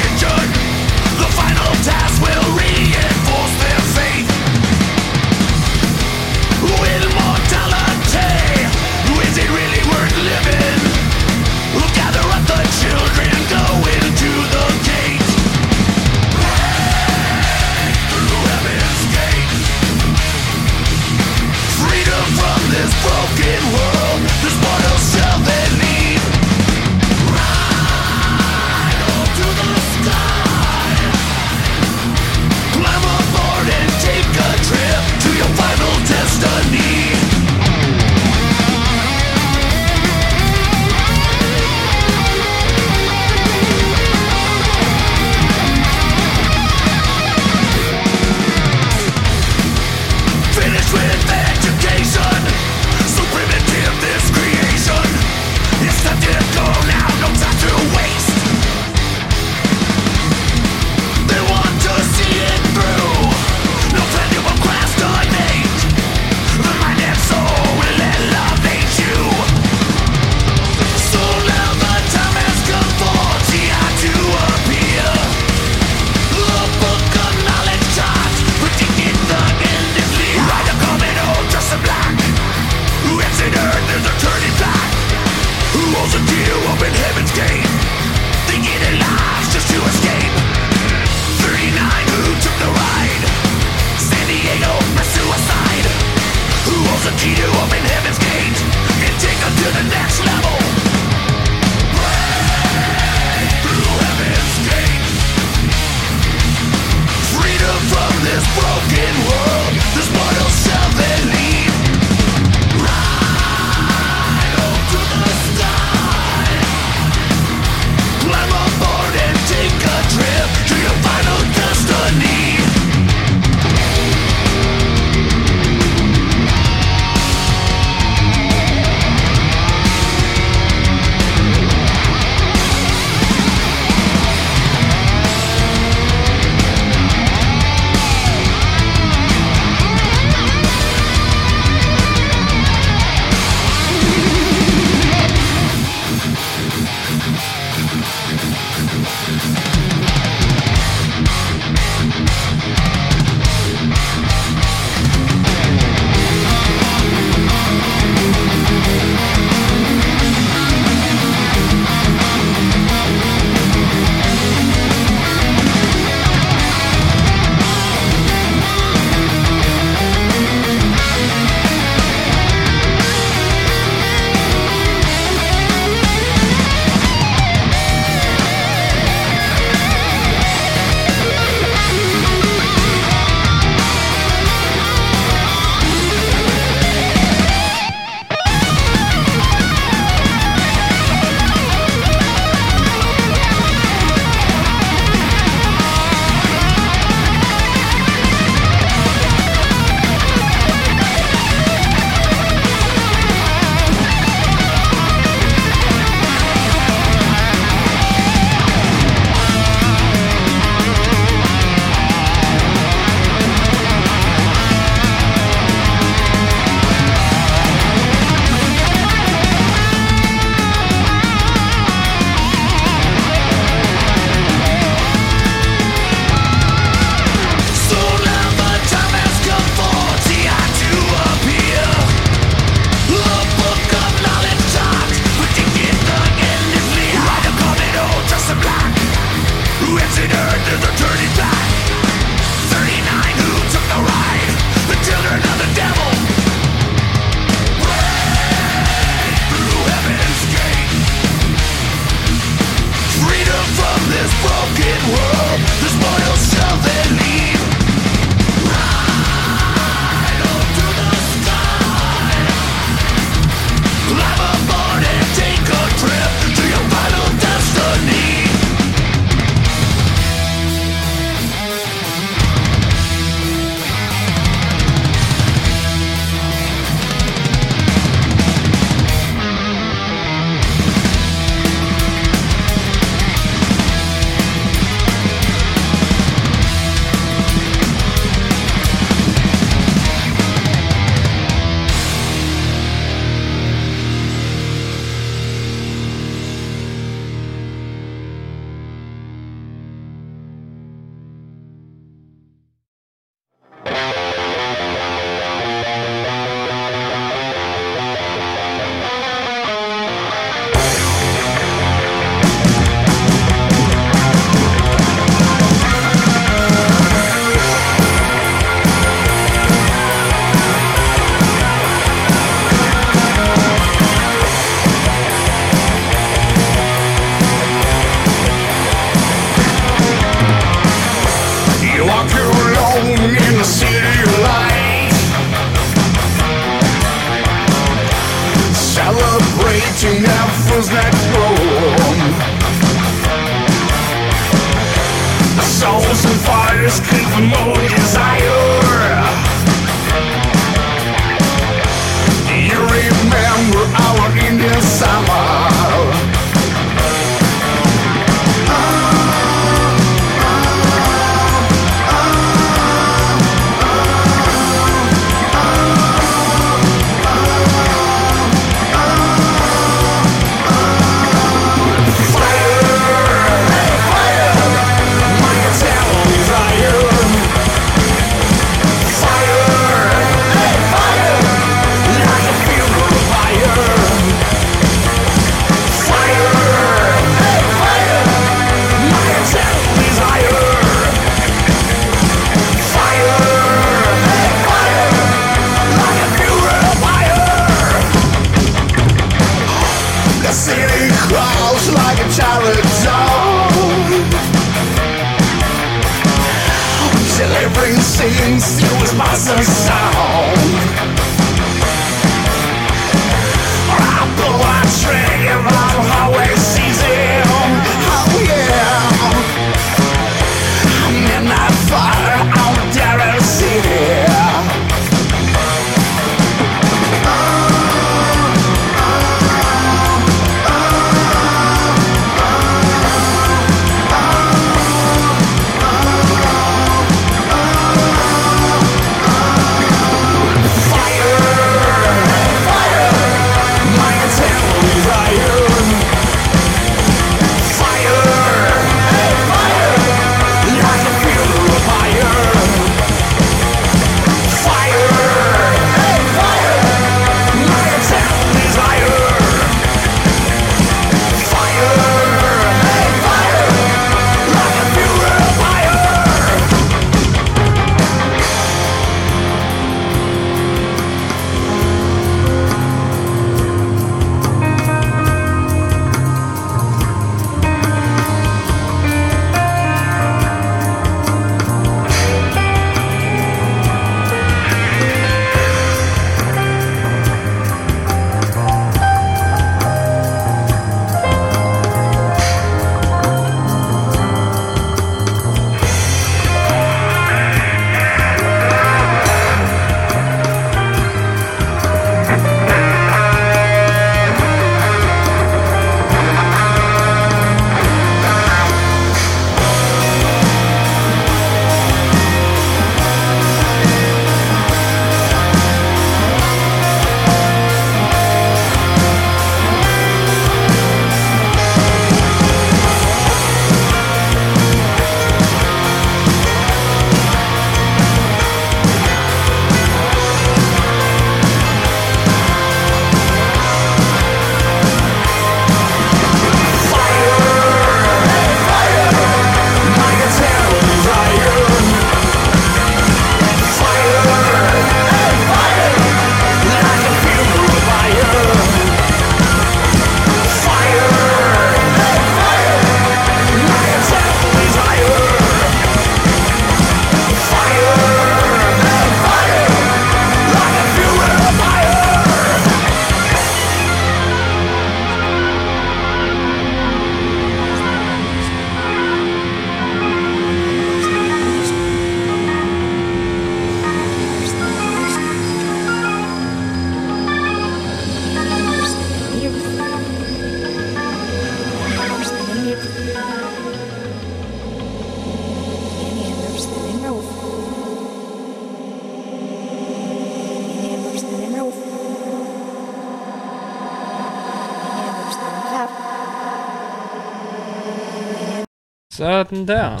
Sådan der.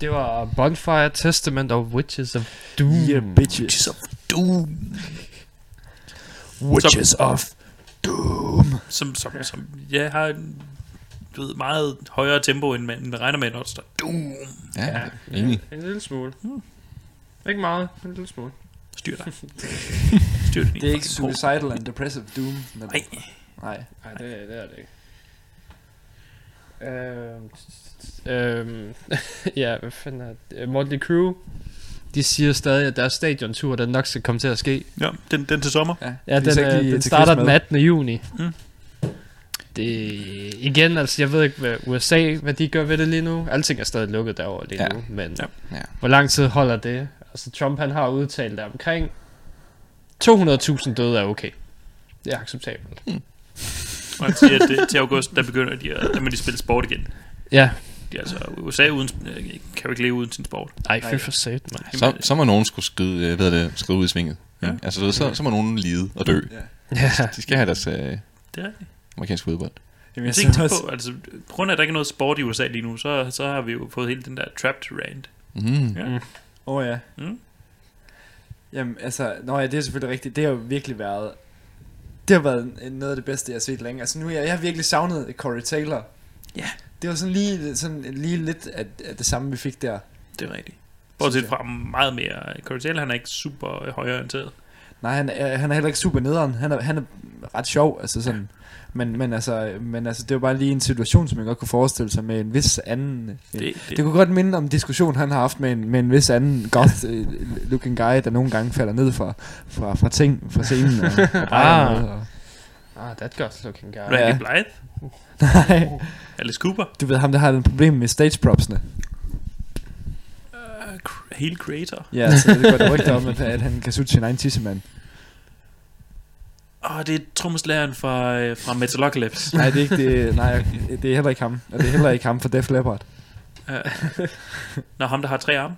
Det var Bonfire Testament of Witches of Doom.
Yeah, bitches.
of Doom.
Witches of Doom.
Som, som, som ja, har en, du ved, meget højere tempo, end man end man regner med, når der står Doom.
Ja, enig.
En lille smule. Ikke meget, men en lille smule.
Styr dig. Styr dig.
Det er ikke Suicidal and Depressive Doom. Men
Nej.
Nej.
Nej, det, det er det ikke. Øhm, øhm, ja, hvad fanden er det? Motley Crue, de siger stadig, at deres stadiontur, den nok skal komme til at ske.
Ja, den, den til sommer.
Ja,
Ja,
er
den, øh, den starter den 18. juni. det, igen, altså jeg ved ikke, hvad USA, hvad de gør ved det lige nu. Alting er stadig lukket derovre lige
Ja.
nu, men
Ja.
Ja.
hvor lang tid holder det? Altså Trump han har udtalt, at omkring 200.000 døde er okay. Det er acceptabelt.
Og han siger, at det, til august, der begynder de, at, der må de spille sport igen.
Ja,
De, er altså, USA uden, øh, kan jo ikke leve uden sin sport.
ej, fy for sat, man.
Så, så må nogen skulle skride, øh, ved det, skride ud i svinget.
Ja.
Ja. Altså, så, så må nogen lide og dø.
Ja.
Ja,
De skal have deres øh,
Det er
amerikanske fodbold.
Jamen,
Jeg
jeg
tænkte
så
på,
også,
altså, på grund af, at der ikke er noget sport i USA lige nu, så, så har vi jo fået hele den der trapped rant.
Mm.
Ja.
Åh oh, ja.
Mm.
Jamen, altså, nå ja, det er selvfølgelig rigtigt. Det har jo virkelig været... Det har været noget af det bedste, jeg har set længe. Altså nu, jeg, jeg har virkelig savnet Corey Taylor.
Ja.
Det var sådan lige, sådan lige lidt af, af det samme, vi fik der.
Det er rigtigt. Bortset fra meget mere. Corey Taylor, han er ikke super højorienteret.
Nej, han er, han er heller ikke super nederen. Han er, han er ret sjov, altså sådan. Men, men, altså, men altså, det var bare lige en situation, som jeg godt kunne forestille sig med en vis anden... Det,
Det,
det,
det,
det kunne godt minde om en diskussion, han har haft med en, med en vis anden goth-looking guy, der nogle gange falder ned fra, fra, fra ting, fra scenen og, og
Ah.
noget. Og,
ah, that got looking guy.
Randy
Ja.
Blythe,
nej,
Alice Cooper,
du ved ham, der har et problem med stage propsene.
uh, cr- hele creator.
Ja, så det går der rygter om, at, at han kan sutte sin egen tissemand.
Åh, oh, det er trommeslageren fra, øh, fra Metalocalypse.
Nej, det er ikke det. Nej, det er heller ikke ham. Og det er heller ikke ham for Def Leppard.
Uh, Nå, ham, der har tre arme.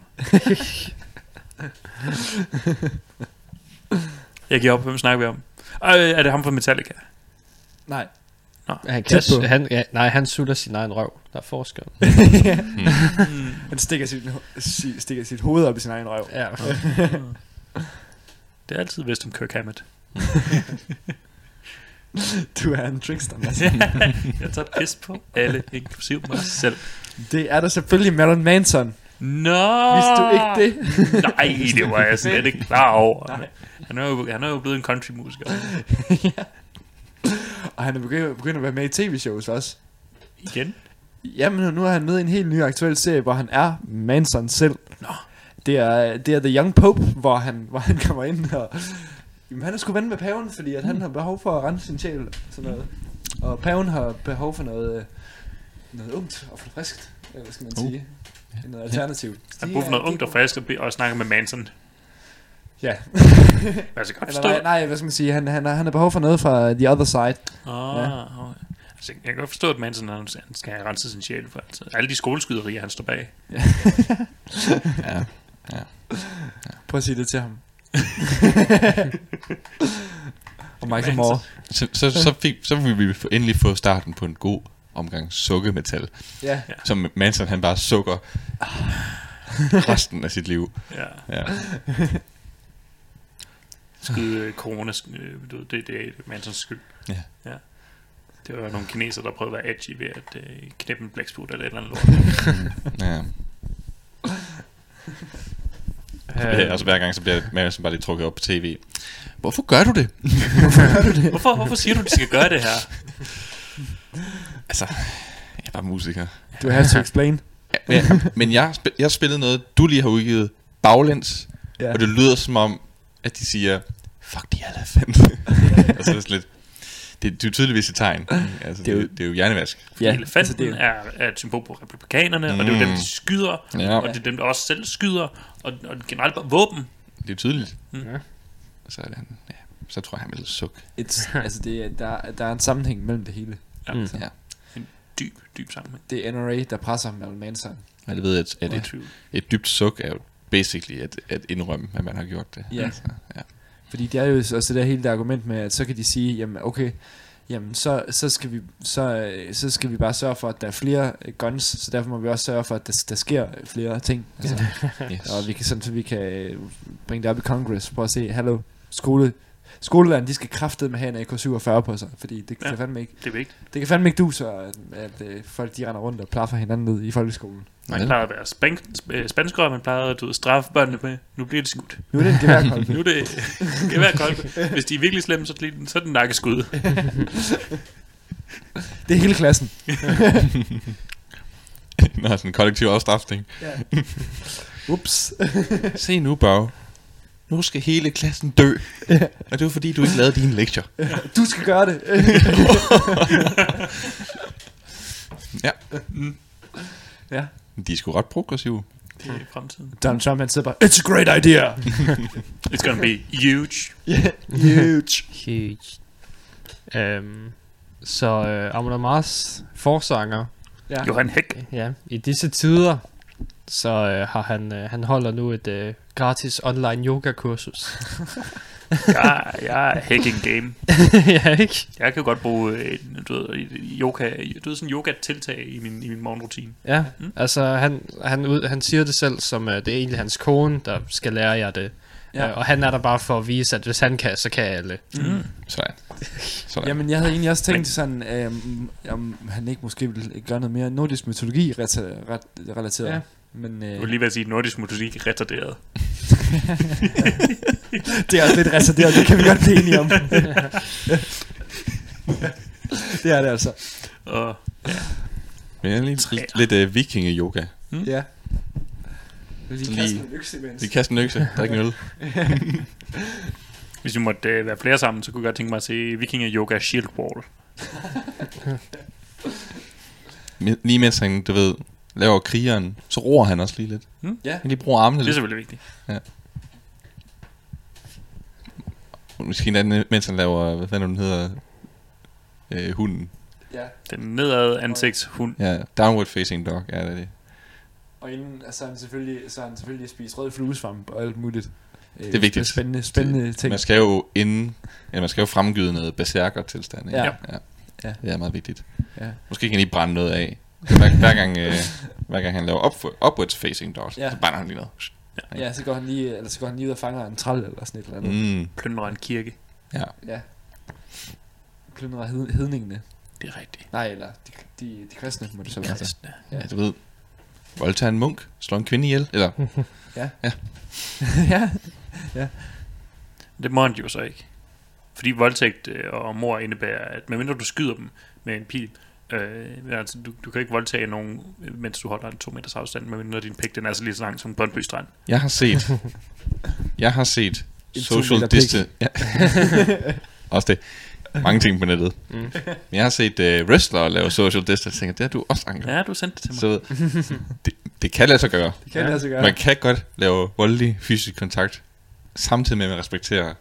Jeg giver op, hvem snakker vi om? Øh, er det ham fra Metallica?
Nej.
Han kan, han, ja, nej, han sutter sin egen røv. Der er forskel.
Mm.
Han stikker sit, si- stikker sit hoved op i sin egen røv.
Ja.
Det er altid vist om Kirk Hammett.
Du er en trickster, Mads.
Jeg tager pis på alle, inklusiv mig selv.
Det er der selvfølgelig Marilyn Manson.
Nå!
Vidste du ikke det?
Nej, det var jeg slet ikke klar over.
Nej.
Han er jo, han er jo blevet en countrymusiker.
ja. Og han er begyndt, begyndt at være med i tv-shows også.
Igen.
Jamen, nu er han med i en helt ny aktuel serie, hvor han er Manson selv.
Nå.
Det er, det er The Young Pope, hvor han, hvor han kommer ind og... Jamen, han er sgu ven med paven, fordi at han har behov for at rense sin sjæl og sådan noget. Og paven har behov for noget, øh, noget ungt og friskt, hvad skal man
Uh.
sige. Noget alternativ.
Han bruger for noget ungt og frisk og be- og snakker med Manson.
Ja.
Altså, godt
Eller
forstå.
nej, nej, hvad skal man sige, han, han, har, han har behov for noget fra the other side.
Oh,
Ja.
ja. Altså, jeg kan godt forstå, at Manson han han skal have renset sin sjæl for altså, alle de skoleskyderier, han står bag.
Ja.
Prøv at sige det til ham. og Michael Moore.
Så, så, så, fik, så ville vi endelig få starten på en god omgang sukkermetal.
Ja.
Som Manson han bare sukker resten af sit liv.
Ja.
Ja.
Skyde øh, corona, øh, du ved, det, det er Mansons skyld.
Ja.
ja. Det var nogle kinesere, der prøvede at være edgy ved at øh, knæppe en blæksprut eller et eller andet lort.
ja. Ja. Og så hver gang, så bliver Manson bare lige trukket op på tv. Hvorfor gør du det?
hvorfor, hvorfor siger du, at de skal gøre det her?
Altså, jeg er bare musiker.
Du have to explain.
Ja, ja, men jeg, jeg spillede noget, du lige har udgivet baglæns,
Ja.
og det lyder som om, at de siger, fuck de elefant. altså det er sådan lidt, det, det er jo tydeligvis et tegn. Altså, det, er jo, det er jo hjernevask.
Ja, Elefanten altså, det er, er et symbol på republikanerne, mm. og det er jo dem,
Mm.
de skyder,
Ja.
og det er dem, der også selv skyder, og, og generelt bare våben.
Det er tydeligt.
Mm.
Ja.
Og så er det han, ja, så tror jeg, han vil sukke.
It's, altså, det, er- der, der er en sammenhæng mellem det hele.
Ja.
Mm.
Ja.
En dyb, dyb sammenhæng.
Det er NRA, der presser Marilyn Manson.
Men jeg ved, at, at
Uden
et, et dybt suk er jo basically at, at indrømme, at man har gjort det.
Ja.
Altså, ja.
Fordi det er jo også det der hele det argument med, at så kan de sige, jamen okay, jamen så, så, skal vi, så, øh, så skal vi bare sørge for, at der er flere øh, guns, så derfor må vi også sørge for, at der, der sker flere ting. Altså,
Yes.
og vi kan sådan, så vi kan øh, bringe det op i Congress, prøv at se, hallo, skole, skoleland, de skal kraftede med have en AK-47 på sig, fordi det kan
Ja.
fandme ikke,
Det er vigtigt.
det kan fandme ikke du så, at, at øh, folk de render rundt og plaffer hinanden ned i folkeskolen.
Man
Ja.
plejer at være spank, sp- spanskrør, man plejer at du straffe børnene med. Nu bliver det skudt.
Nu er det en geværkolbe.
Nu er det geværkolbe. Hvis de er virkelig slemme, så er det, så er det nakkeskud.
det er hele klassen.
Nå, sådan en kollektiv afstraffning.
Ups.
Se nu, Bag. Nu skal hele klassen dø. Og det var fordi, du ikke lavede dine lektier.
Du skal gøre det.
Ja.
ja.
De er sgu ret progressive.
Det er fremtiden.
Donald Trump, han sidder bare, it's a great idea.
It's gonna be huge.
yeah, huge.
Huge. Øhm, så øh, Amon Mars forsanger,
Ja.
Johan Hæk.
ja, i disse tider, så øh, har han, øh, han holder nu et øh, gratis online yoga kursus.
Jeg, jeg er hacking game.
ja, ikke?
Jeg kan godt bruge et, du ved, et yoga, du ved, sådan yoga-tiltag i min, i min morgenrutine.
Ja,
Mm.
mm. altså han, han, ud, han siger det selv, som uh, det er egentlig hans kone, der skal lære jer det.
Ja.
Ja. Uh, og han er der bare for at vise, at hvis han kan, så kan alle.
Mm.
Sådan. Sådan.
Jamen, jeg havde egentlig også tænkt sådan, øhm, om han ikke måske ville gøre noget mere nordisk mytologi reta- ret, relateret.
Ja.
Men
Jeg
øh,
vil lige ved at sige, at nordisk motorik retarderet.
det er også lidt retarderet, det kan vi godt blive enige om. det er det altså.
Og
Men jeg er lige lidt, lidt uh, vikinge-yoga.
Ja.
Så lige, lige kaste en økse, drik en øl.
hvis vi måtte øh, være flere sammen, så kunne jeg godt tænke mig at se Vikinger Yoga Shield Wall.
Men- Lige mens han, du ved, laver krigeren, så roer han også lige lidt.
Mm.
Ja.
Han lige bruger armene
Det er
lidt.
selvfølgelig vigtigt.
Måske endda, mens han laver, hvad fanden den hedder, øh, hunden.
Ja.
Den nedad ansigtshund.
Ja, downward facing dog, ja det er det.
Og inden, altså, han selvfølgelig, så han selvfølgelig spist rød fluesvamp og alt muligt. Øh,
Det er vigtigt.
Spændende, spændende ting.
Man skal jo inden, ja, man skal jo fremgyde noget berserker tilstand.
Ja.
ja.
Ja.
Det er meget vigtigt.
Ja.
Måske kan lige brænde noget af. Hver, hver, gang, øh, hver gang han laver up, upwards facing dogs,
Ja.
så brænder han lige noget.
Ja, så går han lige, eller så går han lige ud og fanger en træl eller sådan et eller andet.
Mm,
Plyndrer en kirke.
ja.
Ja. Plyndrer hed, hedningene.
Det er rigtigt.
Nej, eller de, de, de kristne, må det så være.
Kristne.
ja, du ved. Voldtager en munk, slår en kvinde ihjel, eller
ja.
Det må han jo så ikke. Fordi voldtægt øh, og mor indebærer, at medmindre du skyder dem med en pil, øh, altså, du, du kan ikke voldtage nogen, øh, mens du holder en to meters afstand, medmindre din pik den er så lige så lang som Brøndby Strand.
Jeg har set, jeg har set social distance. Ja. Også det. Mange ting på nettet.
Mm.
Men jeg har set uh, wrestlere lave social distance. Jeg tænker, det har du også anket.
Ja, du sendte det til mig.
Så det, det kan lade sig gøre.
Det kan ja. altså gøre.
Man kan godt lave voldelig fysisk kontakt, samtidig med at man respekterer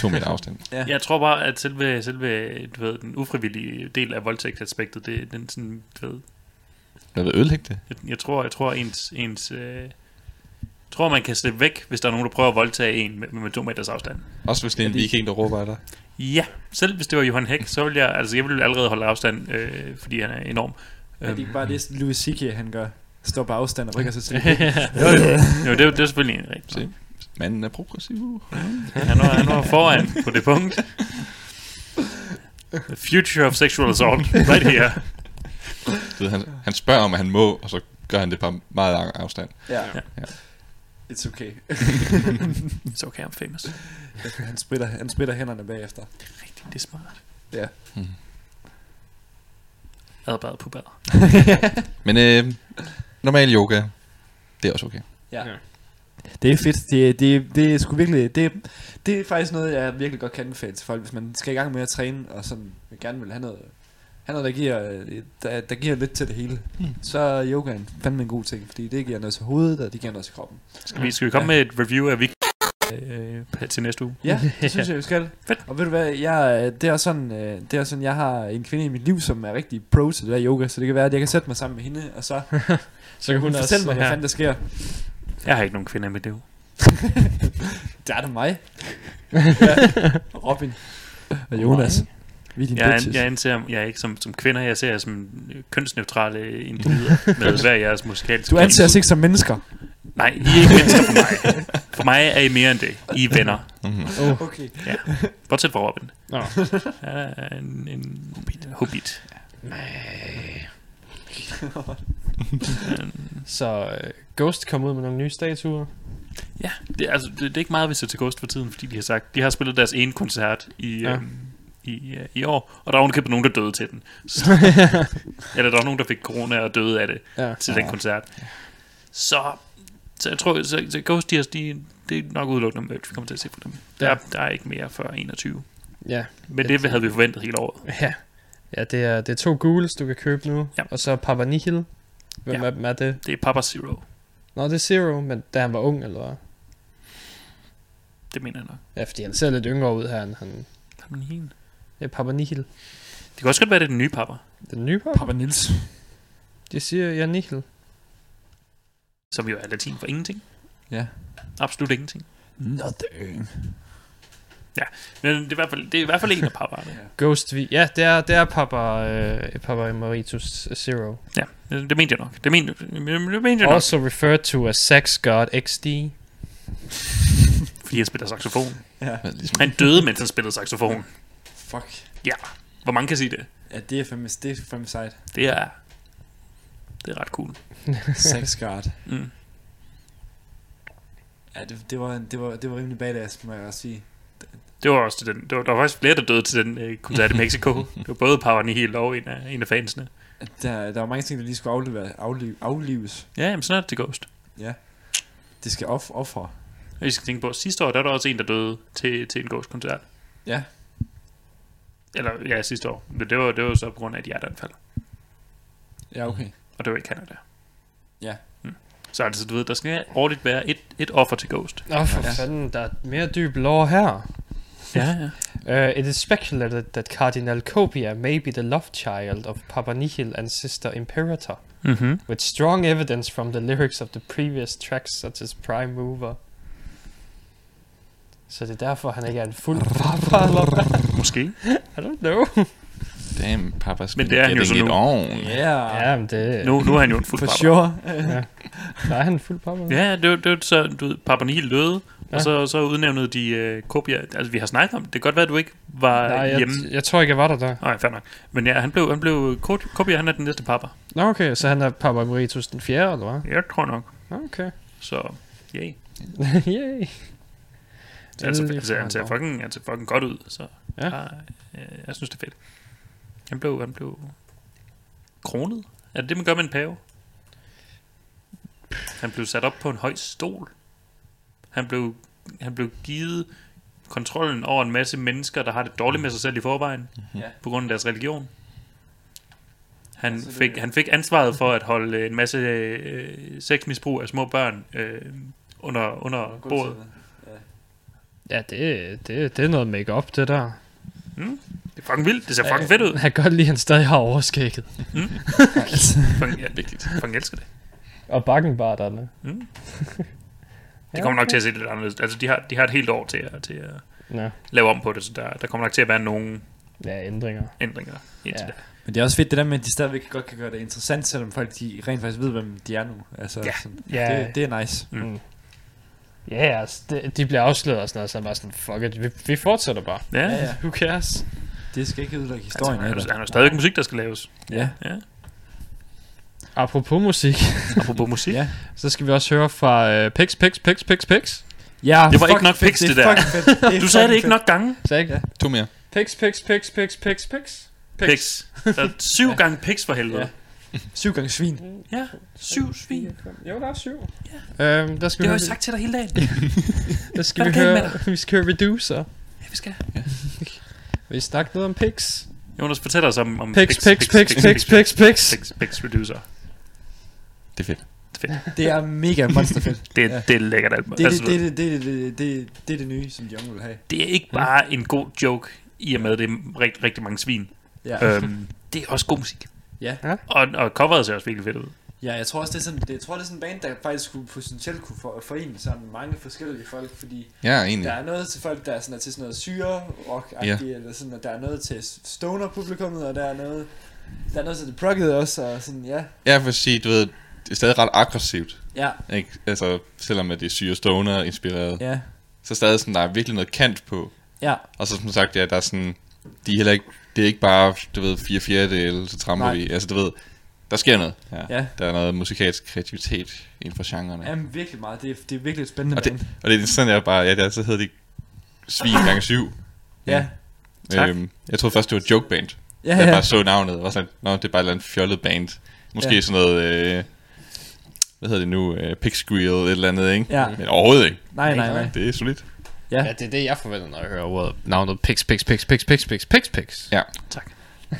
to meter afstand.
Ja.
Jeg tror bare, at selve, selve du ved, den ufrivillige del af voldtægtsaspektet, det, den sådan, du ved,
Jeg vil ødelægge det.
jeg, jeg tror, jeg tror ens, ens øh, tror, man kan slippe væk, hvis der er nogen, der prøver at voldtage en med, med to meters afstand.
Også hvis det er en viking, der råber af dig.
Ja, selv hvis det var Johan Hæk, så ville jeg, altså jeg ville allerede holde afstand, øh, fordi han er enorm.
Er det ikke bare det, Louis C.K. han gør? Står på afstand og rykker sig til.
jo, det, jo, det, er- det er selvfølgelig en rigtigt.
Manden er progressiv.
Han var, han var foran på det punkt. The future of sexual assault, right here.
Du ved, han, han spørger, om han må, og så gør han det på meget lang afstand.
ja.
Ja.
It's okay.
It's okay, I'm famous.
han, spritter, han spritter hænderne bagefter.
Rigtigt, det er smart.
Ja.
Hmm.
Adbad på bad.
Men øh, normal yoga, det er også okay.
Ja. Det er fedt. Det, det, det er sgu virkelig... Det, det er faktisk noget, jeg virkelig godt kan anbefale til folk, hvis man skal i gang med at træne, og sådan gerne vil have noget, have noget der, giver, der, der giver lidt til det hele.
Mm.
Så er yogaen fandme en god ting, fordi det giver noget til hovedet, og det giver noget til kroppen.
Skal vi, skal vi komme med et review af Vik øh, til næste uge?
Ja, det synes jeg, vi skal.
Fedt.
Og ved du hvad, jeg, det, er sådan, øh, det er sådan, jeg har en kvinde i mit liv, som er rigtig pro til det der yoga, så det kan være, at jeg kan sætte mig sammen med hende, og så
Så kan hun også...
fortælle mig, hvad
ja.
fanden der sker.
Jeg har ikke nogen kvinder med det.
Det er det mig. ja. Robin. Og Jonas. Vi er dine
Jeg,
bitches.
an, jeg anser jeg er ikke som, som kvinder, jeg ser jer som kønsneutrale individer med hver jeres musikalske
Du anser os ikke som mennesker.
Nej, I er ikke mennesker for mig. For mig er I mere end det. I er venner.
Mm-hmm.
Okay.
Bortset fra Robin.
Nå.
Han er en, en hobbit. hobbit.
Så øh, Ghost kom ud med nogle nye statuer.
Ja, det, er- altså, det, det er ikke meget, vi ser til Ghost for tiden, fordi de har sagt, de har spillet deres ene koncert i,
Ja.
ja. øhm, i, øh, i år, og der var ovenikøbet nogen, der døde til den. Så, eller der var nogen, der fik corona og døde af det
Ja.
til den koncert. Så, så jeg tror, så, så Ghost, de, har- de, det er nok udelukkende merch, vi kommer til at se på dem. Der,
Ja.
er, der er ikke mere før 21.
Ja,
Men det havde vi forventet hele året.
ja. Ja, det er, det er to ghouls, du kan købe nu.
Ja.
Og så Papa Nihil. Hvem
Ja.
ja. er, er det?
Det er Papa Zero.
Nå, det er Zero, men da han var ung, eller hvad?
Det mener jeg nok.
Ja, fordi han ser lidt yngre ud her, end han...
Papa Nihil.
Ja, Papa Nihil.
Det kan også godt være, det er den nye Papa.
Den nye Papa?
Papa Nils.
De siger, ja, Nihil.
Som jo er latin for ingenting.
Ja.
Absolut ingenting.
Nothing.
Men det er i hvert fald, det er i hvert fald en af papaerne.
Ghost V. Ja, det er, det er Papa, øh, Papa Emeritus Zero.
Ja, det, mente jeg nok. Det mente, det, mente jeg nok,
Also referred to as Sex God XD.
fordi han spiller saxofon.
Ja.
Men
Han døde, mens han spillede saxofon.
Fuck.
Hvor mange kan sige det?
Ja, det er fandme, det er fandme sejt.
Det er... Det er ret cool.
Sex guard.
Mm.
Ja, det, det, var, det, var, det var rimelig badass, må jeg også sige.
Det var også til den, det var, der var faktisk flere, der døde til den øh, koncert i Mexico. det var både Power Nihil og en af, en af fansene.
Der, der var mange ting, der lige skulle aflive, aflive, aflives.
Ja, jamen sådan er det til Ghost.
Det skal off, ofre.
Og I skal tænke på, at sidste år, der var der også en, der døde til, til en Ghost-koncert.
Ja.
Eller ja, sidste år. Men det var, det var så på grund af et hjerteanfald.
Ja, okay.
Og det var i Canada.
Ja.
Mm. Så altså, du ved, der skal årligt være et, et offer til Ghost.
Nå, for
Ja.
ja. fanden, der er mere dyb lore her.
Ja, ja.
Uh, it is speculated that Cardinal Copia may be the love child of Papa Nihil and Sister Imperator,
Mm-hmm.
with strong evidence from the lyrics of the previous tracks, such as Prime Mover. Så det er derfor, han ikke er en fuld papa, eller hvad?
Måske.
I don't know.
damn, papa's
Men det er han jo så nu.
on.
Yeah.
Ja, men det...
Nu, nu er han jo en fuld
For
papa.
sure.
Der er han en fuld papa.
Ja, det det så, du ved, Papa Nihil døde, ja. Og så, så udnævnede de uh, Kopia. Altså, vi har snakket om det. Det kan godt være, at du ikke var
Nej, jeg,
hjemme.
jeg tror ikke, jeg var der der.
Nej, fair nok. Men ja, han blev, han blev Kopia, han er den næste papa.
Nå, okay, så han er Papa Emeritus den fjerde, eller hvad?
Jeg tror nok.
Okay.
Så, yay.
Yay.
Altså,
Endelig
altså,
får
han ser fucking, han ser fucking godt ud, så
Ja.
jeg, jeg synes, det er fedt. Han blev, han blev kronet. Er det det, man gør med en pave? Han blev sat op på en høj stol. Han blev, han blev givet kontrollen over en masse mennesker, der har det dårligt med sig selv i forvejen,
Ja.
på grund af deres religion. Han,
Altså, det-
fik, han fik ansvaret for at holde en masse øh, sexmisbrug af små børn øh, under, under bordet.
Ja, det, det, det er noget make-up, det der.
Det er fucking vildt. Det ser fucking fedt ud.
Jeg kan godt lide, at han stadig har overskægget.
Fucking, ja,
Vigtigt.
fucking elsker det.
Og bakkenbarterne.
Det kommer nok til at se lidt anderledes. Altså, de har, de har et helt år til at, til at
Ja,
lave om på det, så der, der kommer nok til at være nogle
ja ændringer.
ændringer indtil
Ja.
ja.
Men det er også fedt det der med, at de stadigvæk godt kan gøre det interessant, selvom folk de rent faktisk ved, hvem de er nu. Altså,
Ja.
sådan,
Ja.
det, det er nice.
Ja, altså, de, de bliver afsløret og sådan noget, så er bare sådan, fuck it, vi, vi fortsætter bare.
Ja,
Ja.
Who cares?
Det skal ikke ødelægge
Altså,
historien
han,
af
er,
det.
han er stadigvæk musik, der skal laves.
Ja.
Ja.
Apropos musik,
Apropos musik.
Ja.
så skal vi også høre fra uh, Pix, Pix, Pix, Pix, Pix.
Ja,
Det var ikke nok
er
det der.
Det er
Du sagde det ikke
fedt.
nok gange.
Så ikke?
Ja.
To mere.
Pix, Pix, Pix, Pix, Pix, Pix, Pix.
Pix. Der er syv gange pix for helvede.
Syv gange svin.
Ja, syv svin.
Jo, der er syv. Ja. Øhm, der skal
Det
vi
har jeg sagt til dig hele dagen.
der skal
Hvad
vi
er der
høre, vi skal høre Reducer.
Ja, vi skal.
Vi snakker noget om Pix.
Jonas, fortæl os om, om
Pix, Pix, Pix, Pix, Pix, Pix.
Pix, Pix Reducer.
Det er fedt.
Det er mega monsterfedt.
Det,
Ja.
ja. det er lækkert. alt.
Det er
Altså,
det, det, det, det, det, det, det er det nye, som de unge vil have.
det er ikke bare en god joke, i og med, at det er rigtig, rigtig mange svin.
Ja.
øhm, det er også god musik.
Ja.
Og, og coveret ser også virkelig fedt ud.
Ja, jeg tror også, det er sådan, det, jeg tror, det er sådan en band, der faktisk skulle potentielt kunne for, forene sådan mange forskellige folk, fordi
Ja, egentlig.
der er noget til folk, der er, sådan, er til sådan noget syre rock ja. eller sådan, og der er noget til stoner publikummet, og der er noget, der er noget til det proggede også, og sådan, ja.
Jeg vil sige, du ved, det er stadig ret aggressivt.
Ja,
Ikke? Altså, selvom at det er syre stoner inspireret.
ja,
Så stadig sådan, der er virkelig noget kant på.
ja,
Og så som sagt, ja, der er sådan, de er heller ikke, det er ikke bare, du ved, fire fjerdedele, så tramper
Nej.
vi. Altså, du ved, der sker noget. Ja.
Ja.
Der er noget musikalsk kreativitet inden for genrerne.
Jamen, virkelig meget. Det er, det er virkelig et spændende
Og
band.
det, og det er sådan, jeg bare, ja, der, så hedder det Svin gange syv.
Ja,
Tak.
Øhm, jeg troede først, det var joke band.
ja,
Ja. Jeg
ja.
bare så navnet, og var sådan, nå, det er bare et eller andet fjollet band. Måske
Ja.
ja. sådan noget, øh, hvad hedder det nu, uh, pig squeal et eller andet, ikke?
Ja.
Men overhovedet ikke.
Nej, nej, nej.
Det er solidt.
Ja.
Ja, det er det, jeg forventer, når jeg hører ordet navnet Pix, Pix, Pix, Pix, Pix, Pix, Pix, Pix.
Ja.
Tak.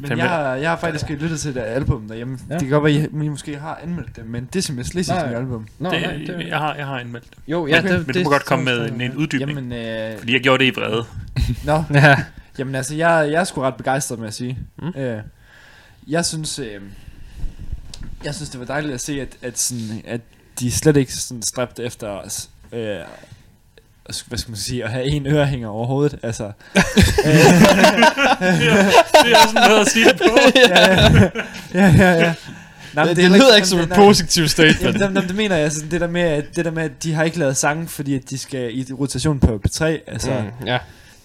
Men jeg, har, jeg har faktisk lyttet til det album derhjemme.
Ja.
Det kan godt være, at I, I måske har anmeldt det, men det er simpelthen slet ikke album.
Nå,
det,
nej, det,
jeg, har, jeg har anmeldt det.
jo, ja,
Okay.
det,
Men du må godt komme med en, en uddybning.
Jamen, øh,
Fordi jeg gjorde det i vrede.
nå,
Ja.
jamen altså, jeg, jeg er sgu ret begejstret med at sige.
Mm.
Øh, jeg synes, øh, jeg synes, det var dejligt at se, at, at, sådan, at de slet ikke sådan stræbte efter os. Øh, hvad skal man sige, at have en ørehænger over hovedet, altså. øh,
det er sådan noget at sige det på.
ja, ja, ja, ja. Nej, men
Det, det,
er
det lyder ikke som et
nej,
positivt statement.
Jamen, dem, dem, det mener jeg, altså, det der med, at, det der med, at de har ikke lavet sange, fordi at de skal i rotation på P3, altså, mm.
Ja.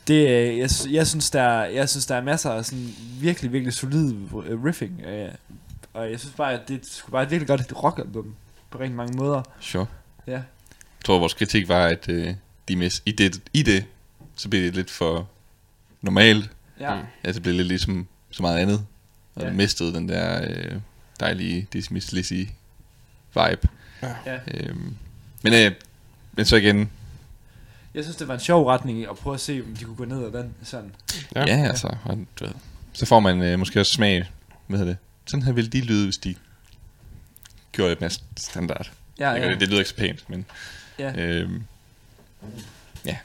det, øh, jeg, jeg, synes, der, er- jeg synes, der er masser af sådan virkelig, virkelig solid øh, riffing, øh, og jeg synes bare, at det skulle bare et virkelig godt rockalbum, på rigtig mange måder.
Sure.
Ja.
Jeg tror, vores kritik var, at øh, de mis, i, det, i det, så blev det lidt for normalt.
Ja.
Mm.
Ja, det blev lidt ligesom så meget andet. Og
Ja.
ja. mistede den der øh, dejlige Dismiss Lizzy vibe.
Ja.
Øhm, men, øh, men så igen,
Jeg synes, det var en sjov retning at prøve at se, om de kunne gå ned ad den sådan.
ja, ja altså, og, du ved, så får man øh, måske også smag, hvad hedder det, sådan her ville de lyde, hvis de gjorde det mere standard.
Ja,
Ja,
ja.
det, det lyder ikke så pænt, men
ja.
øhm, ja,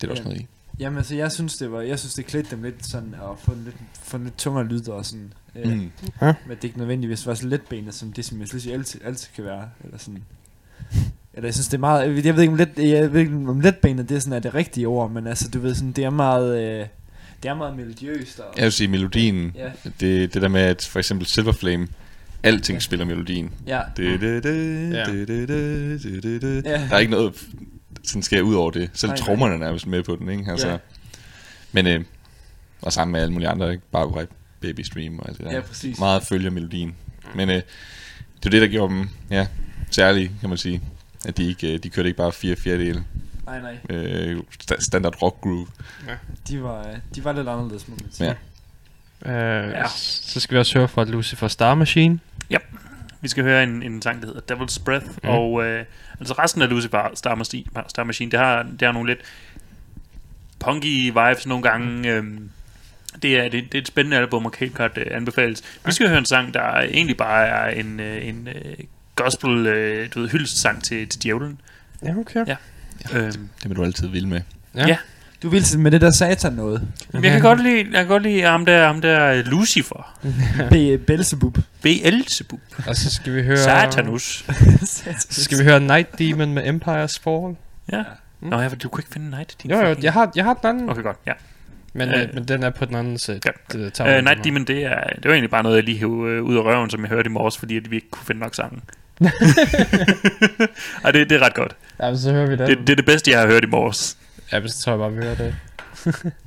det er der også
Ja.
noget i.
Jamen altså, jeg synes, det var, jeg synes, det klædte dem lidt sådan, at få en lidt, få en lidt tungere lyd og sådan. Øh,
Mm.
Men det er ikke nødvendigvis var så letbenet, som det, som jeg synes, altid, altid kan være. Eller sådan. Eller jeg synes, det er meget... Jeg ved ikke, om, let, jeg ved ikke, om letbenet det er, sådan, er det rigtige ord, men altså, du ved, sådan, det er meget... Øh, det er meget melodiøst. Og,
Jeg vil sige, melodien,
Ja.
det, det der med, at for eksempel Silver Flame, alting spiller melodien.
ja,
Det, det, det,
Ja.
det, det, det, det, det, det.
Ja.
Der er ikke noget, sådan skal ud over det. Selv trommerne er nærmest med på den, ikke? Altså,
Ja.
Men, øh, og sammen med alle mulige andre, ikke? Bare Baby Stream og alt det der.
Ja, præcis.
Meget følger melodien. Men øh, det er det, der gjorde dem, ja, særlige, kan man sige. At de ikke, øh, de kørte ikke bare fire fjerdedele
nej, nej.
øh, sta- standard rock groove.
De var, øh, de var lidt anderledes, må man sige.
Ja.
Øh, ja. Så skal vi også høre fra Lucifer Star Machine.
Vi skal høre en, en sang, der hedder Devil's Breath, mm. og øh, altså resten af Lucifer Star Machine, Star Machine det, har, det har nogle lidt punky vibes nogle gange. Øhm, det, er, det, det er et spændende album, og helt klart øh, anbefales. Vi skal høre en sang, der egentlig bare er en, øh, en øh, gospel, øh, du ved, hyldestsang til, til djævlen.
Ja, okay.
Ja. Øhm,
Det vil du altid vil med.
Ja.
Ja.
Du vil med det der satan noget.
men jeg kan godt lide, jeg kan godt lide ham der, ham der øh, Lucifer,
Be- Belzebub.
Beelzebub,
Og så skal vi høre...
Satanus.
Så skal vi høre Night Demon med Empire's Fall.
Ja.
Mm.
Nå, ja, du kunne ikke finde Night din
Jo, jo, jeg har, jeg har den anden.
Okay, godt, ja.
Men,
Øh,
øh, men den er på den anden side.
ja.
Det,
Uh, Night Demon, det, er, det var egentlig bare noget, jeg lige hævde øh, ud af røven, som jeg hørte i morges, fordi at vi ikke kunne finde nok sangen. Ej, det, det er ret godt.
Ja, men så hører vi den.
Det, det er det bedste, jeg har hørt i morges.
Ja, men så tror jeg bare, vi hører det.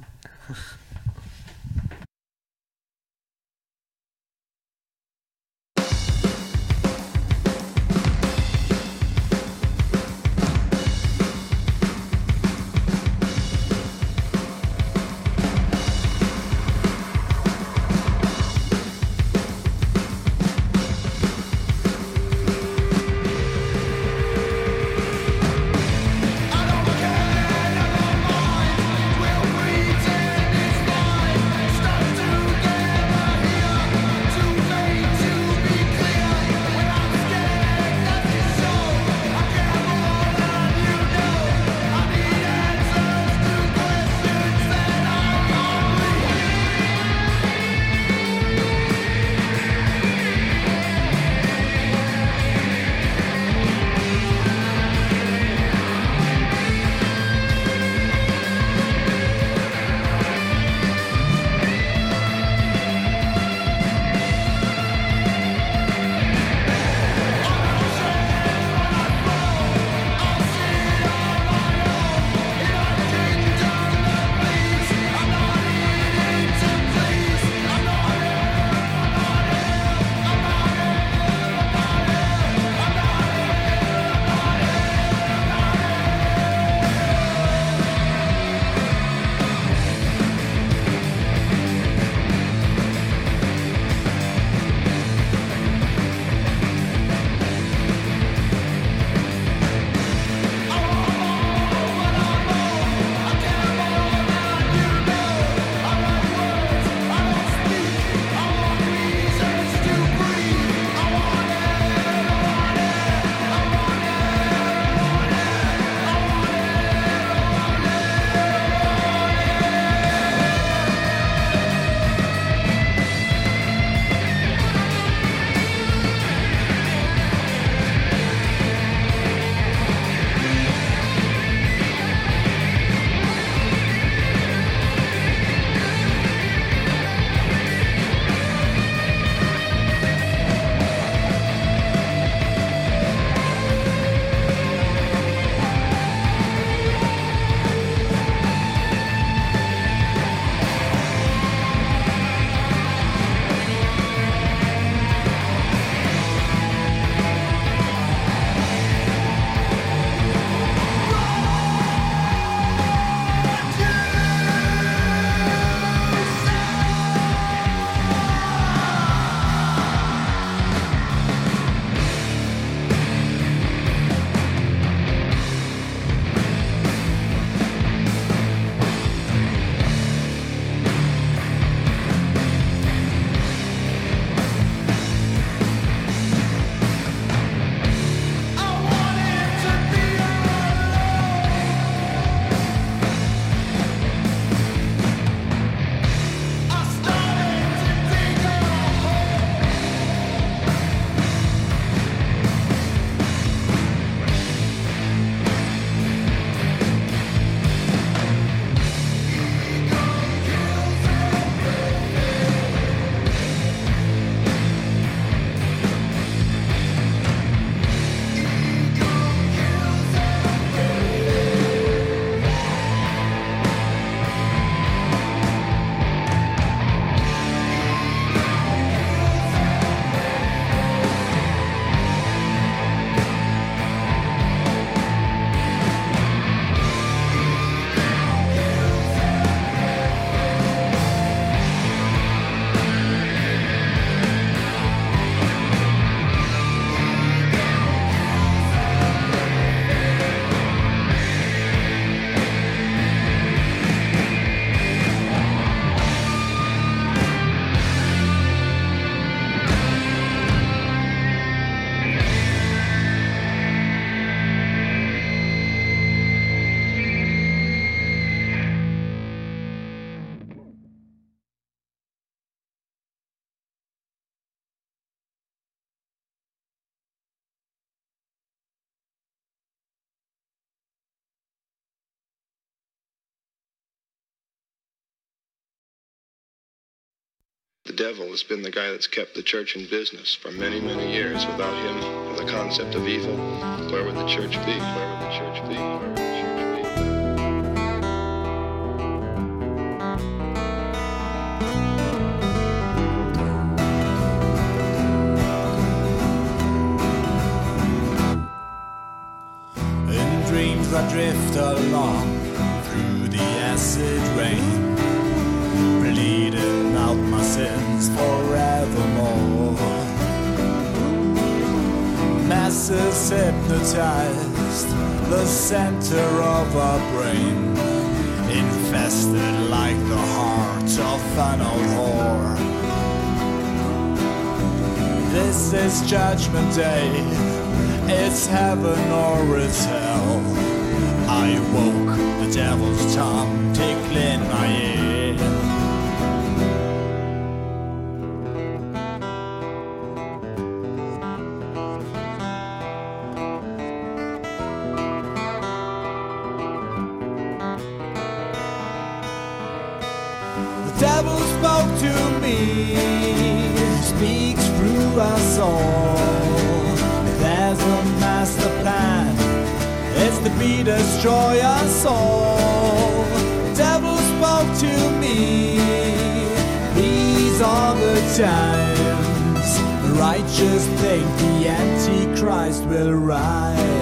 devil has been the guy that's kept the church in business for many, many years. Without him and the concept of evil, where would the church be? Where would the church be? Where would the church be?
In dreams I drift along hypnotized, the center of our brain, infested like the heart of an old whore. This is Judgment Day. It's heaven or it's hell. I woke the devil's tongue tickling my ear. Devil spoke to me, speaks through us all. There's a master plan, it's to be destroy us all. Devil spoke to me, these are the times. The righteous think the Antichrist will rise.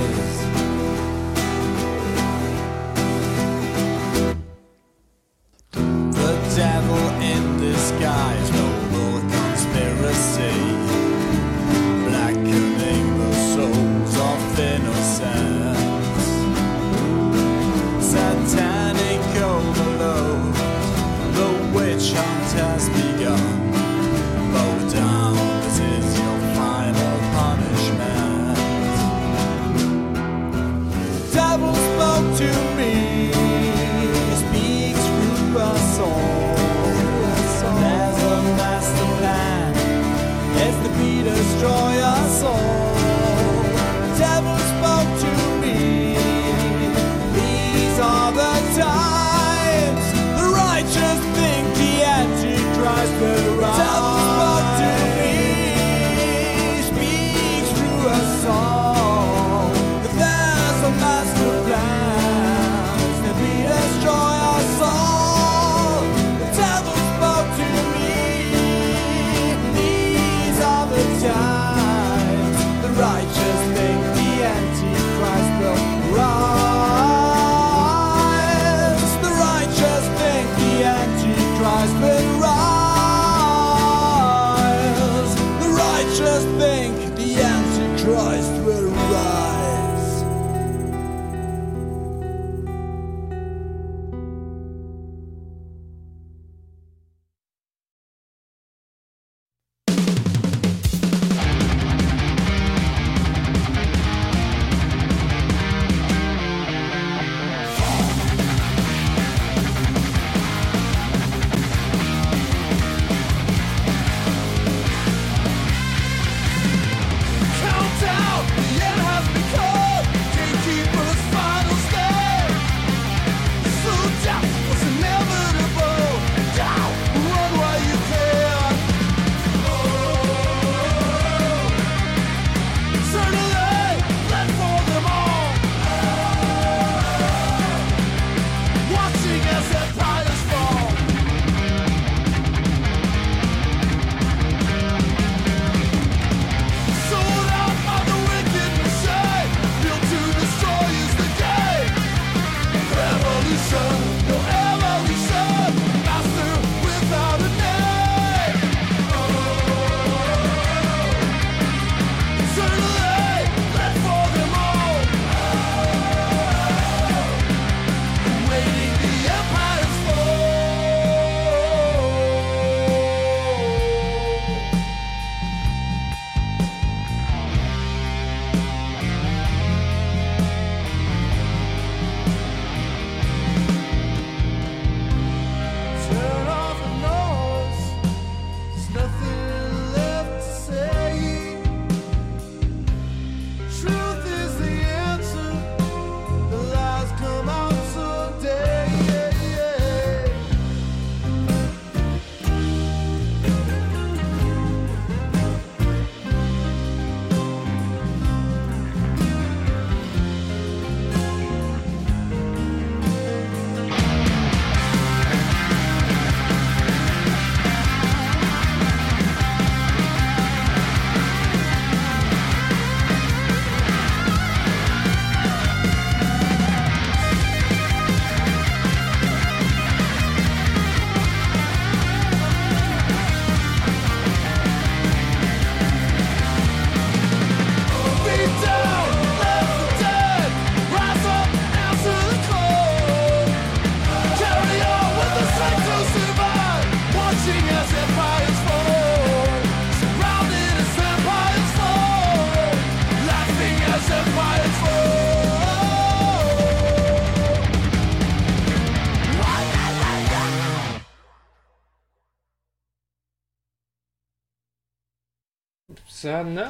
Så nå.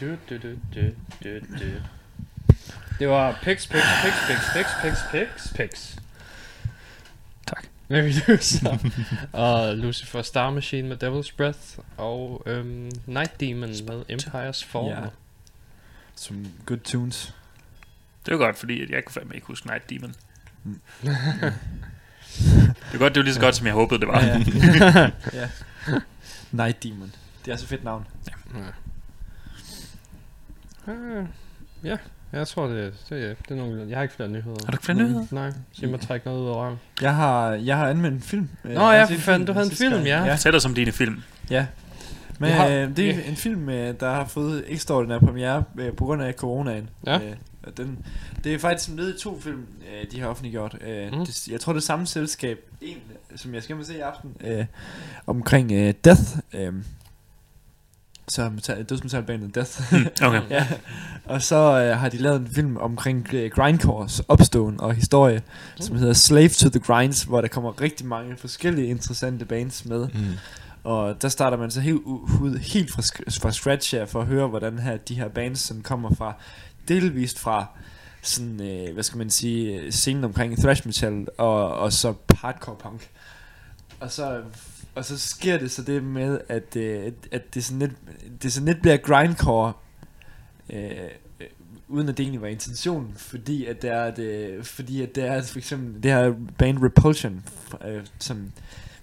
Du, du, du, du, du, du. Det var Pix, Pix, Pix, Pix, Pix, Pix, Pix, Pix.
Tak.
Medusa. og Lucifer Star Machine med Devil's Breath. Og øhm, Night Demon med Empire's Fall.
Ja. Som good tunes.
Det var godt, fordi at jeg kunne fandme ikke huske Night Demon.
Mm.
det er godt, det var lige så godt, som jeg håbede, det var.
Ja, ja. ja. Night Demon. Det er så fedt navn.
Uh, ja, jeg tror det, det, det er nogle, jeg har ikke flere nyheder.
Har du ikke flere nyheder?
Nej, så jeg må trække noget ud af røven.
Jeg har, jeg har anmeldt en film. Øh,
Nå
jeg har
ja, for fanden, du havde en film,
gang.
ja.
ja.
Sæt dig som dine film.
Ja. Men
har-
øh, det er
vi-
en film, øh, der har fået ekstraordinær premiere øh, på grund af coronaen.
Ja.
Øh, og den, det er faktisk led i to film, øh, de har offentliggjort. Øh,
Mm.
mm. det, jeg tror, det er samme selskab, en, som jeg skal med se i aften, øh, omkring øh, Death. Øh, så metal- dødsmetalbandet Death.
Mm, okay.
ja. Og så øh, har de lavet en film omkring øh, grindcores opståen og historie, som hedder Slave to the Grinds, hvor der kommer rigtig mange forskellige interessante bands med.
Mm.
Og der starter man så helt, ud, helt fra, fra scratch her, for at høre, hvordan her, de her bands sådan kommer fra, delvist fra sådan, øh, hvad skal man sige, scenen omkring thrash metal, og, og så hardcore punk. Og så, og så sker det så det med, at, øh, at det, sådan lidt, det sådan lidt bliver grindcore, øh, øh, uden at det egentlig var intentionen, fordi at det er, det, fordi at det er for eksempel det her band Repulsion, øh, som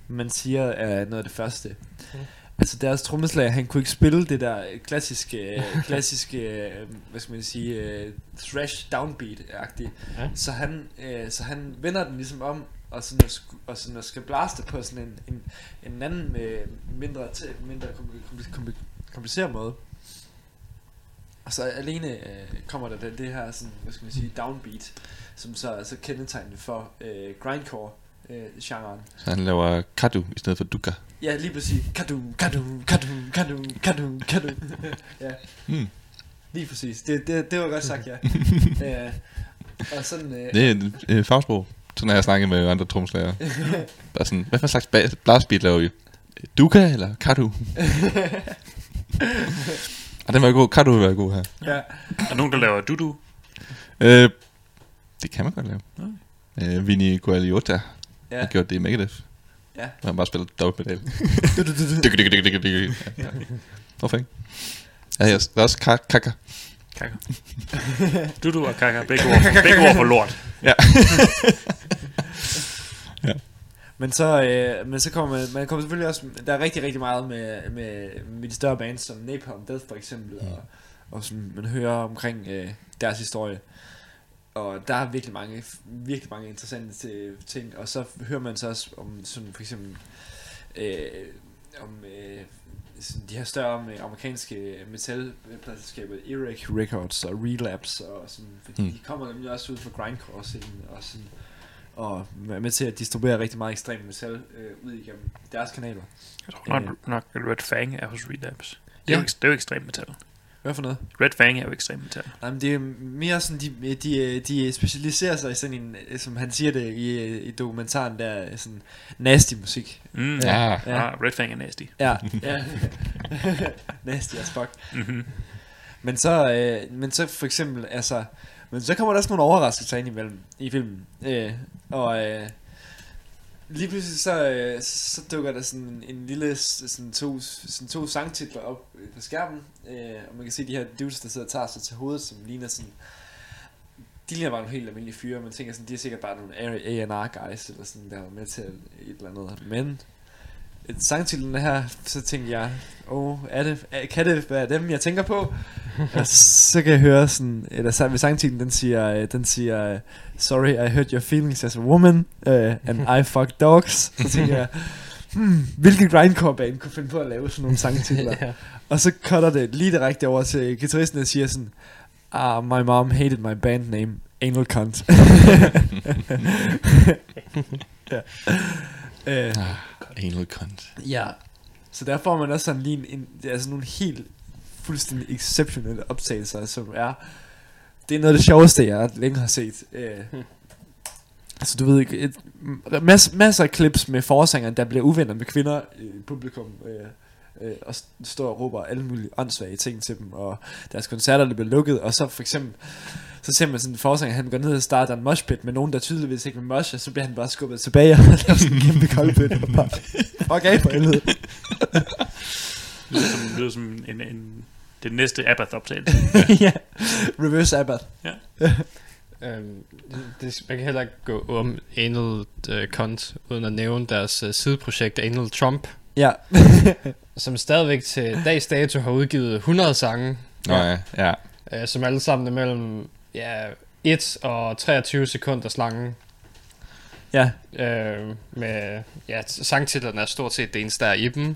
man siger er noget af det første.
Mm.
Altså deres trommeslager, han kunne ikke spille det der klassiske, klassiske, øh, hvad skal man sige, øh, thrash downbeat-agtigt.
Ja.
Så han, øh, så han vender den ligesom om, og sådan at, og sådan at skal blaste på sådan en, en, en anden øh, mindre, mindre kompli- kompli- kompli- kompliceret måde. Og så alene øh, kommer der det, det her sådan, hvad skal man sige, downbeat, som så er så kendetegnende for øh, grindcore øh, genren.
Så han laver kadu i stedet for duka.
Ja, lige præcis. Kadu, kadu, kadu, kadu, kadu, kadu. ja,
Mm.
lige præcis. Det, det, det var godt sagt, ja. øh, og sådan... Øh,
Det er et øh, fagsprog. Sådan har jeg snakket med andre tromslager. Bare sådan, hvad for en slags blastbeat laver vi? Duka eller kadu? Og den var god. Kadu vil være god her.
ja.
Er der nogen, der laver dudu?
Øh, det kan man godt lave. Øh, Vinny Gualiota
Ja.
har gjort det i Megadeth.
Ja.
Hvor han bare spiller dobbeltpedal. Hvorfor ikke? Ja, der er også kak- kaka.
Kaka. Dudu og kaka, begge ord, for, begge ord for lort.
Ja.
Men så, øh, men så kommer man, man kommer selvfølgelig også, der er rigtig, rigtig meget med, med, med de større bands, som Napalm Death for eksempel,
Mm.
og, og som man hører omkring øh, deres historie. Og der er virkelig mange, virkelig mange interessante ting, og så hører man så også om sådan for eksempel, øh, om øh, sådan de her større med amerikanske metalpladselskaber, Eric Records og Relapse, og sådan, fordi
Mm.
de kommer nemlig også ud fra grindcore-scenen, og sådan, og er med til at distribuere rigtig meget ekstrem metal øh, ud igennem deres kanaler.
Jeg tror nok, nok at Red Fang er hos Relapse. Det er,
Ja.
jo, det er jo ekstrem metal.
Hvad for noget?
Red Fang er jo ekstrem metal.
Nej, men det er mere sådan, de, de, de specialiserer sig i sådan en, som han siger det i, i dokumentaren der, sådan nasty musik.
Mm.
Ja.
ja. Ah, Red Fang er nasty.
Ja, ja. nasty as fuck.
Mm-hmm.
Men så, øh, men så for eksempel, altså, men så kommer der også nogle overraskelser ind imellem i filmen. Øh, og øh, lige pludselig så, øh, så dukker der sådan en, en lille sådan to, sådan to sangtitler op øh, på skærmen. Øh, og man kan se de her dudes, der sidder og tager sig til hovedet, som ligner sådan... De ligner bare nogle helt almindelige fyre. Man tænker sådan, de er sikkert bare nogle A&R guys, eller sådan, der var med til et eller andet. Men sangtitlen her, så tænkte jeg, oh, er det, er, kan det være dem, jeg tænker på? og så kan jeg høre sådan, eller så ved sangtitlen, den siger, øh, den siger, øh, sorry, I hurt your feelings as a woman, uh, and I fuck dogs. Så tænker jeg, hmm, hvilke grindcore band kunne finde på at lave sådan nogle sangtitler?
ja.
Og så cutter det lige direkte over til guitaristen, der siger sådan, ah, my mom hated my band name, Anal Cunt. ja. Øh,
Anal cunt.
Ja. Så der får man også sådan lige en, en er sådan nogle helt fuldstændig exceptionelle optagelser, som er, det er noget af det sjoveste, jeg længe har set. Øh, altså du ved ikke, et, masser, masser af clips med forsangeren, der bliver uvenner med kvinder i publikum. Øh, øh, og står og råber alle mulige åndssvage ting til dem, og deres koncerter der bliver lukket, og så for eksempel, så ser man sådan en forsanger, han går ned og starter en moshpit med nogen, der tydeligvis ikke vil mosh, og så bliver han bare skubbet tilbage og laver sådan en kæmpe koldpit, og bare, fuck af for helvede.
Det lyder som, det lyder som en, en, det næste Abath-optagelse.
ja, reverse Abbath.
Øhm, det, man kan heller ikke gå om Anal uh, Cunt, uden at nævne deres uh, sideprojekt Anal Trump,
Ja,
som stadigvæk til dags dato har udgivet 100 sange,
Nå ja, ja.
uh, som alle sammen er mellem ja, 1 og 23 sekunder lange.
ja,
Uh, med ja, sangtitlerne er stort set det eneste, der er i dem.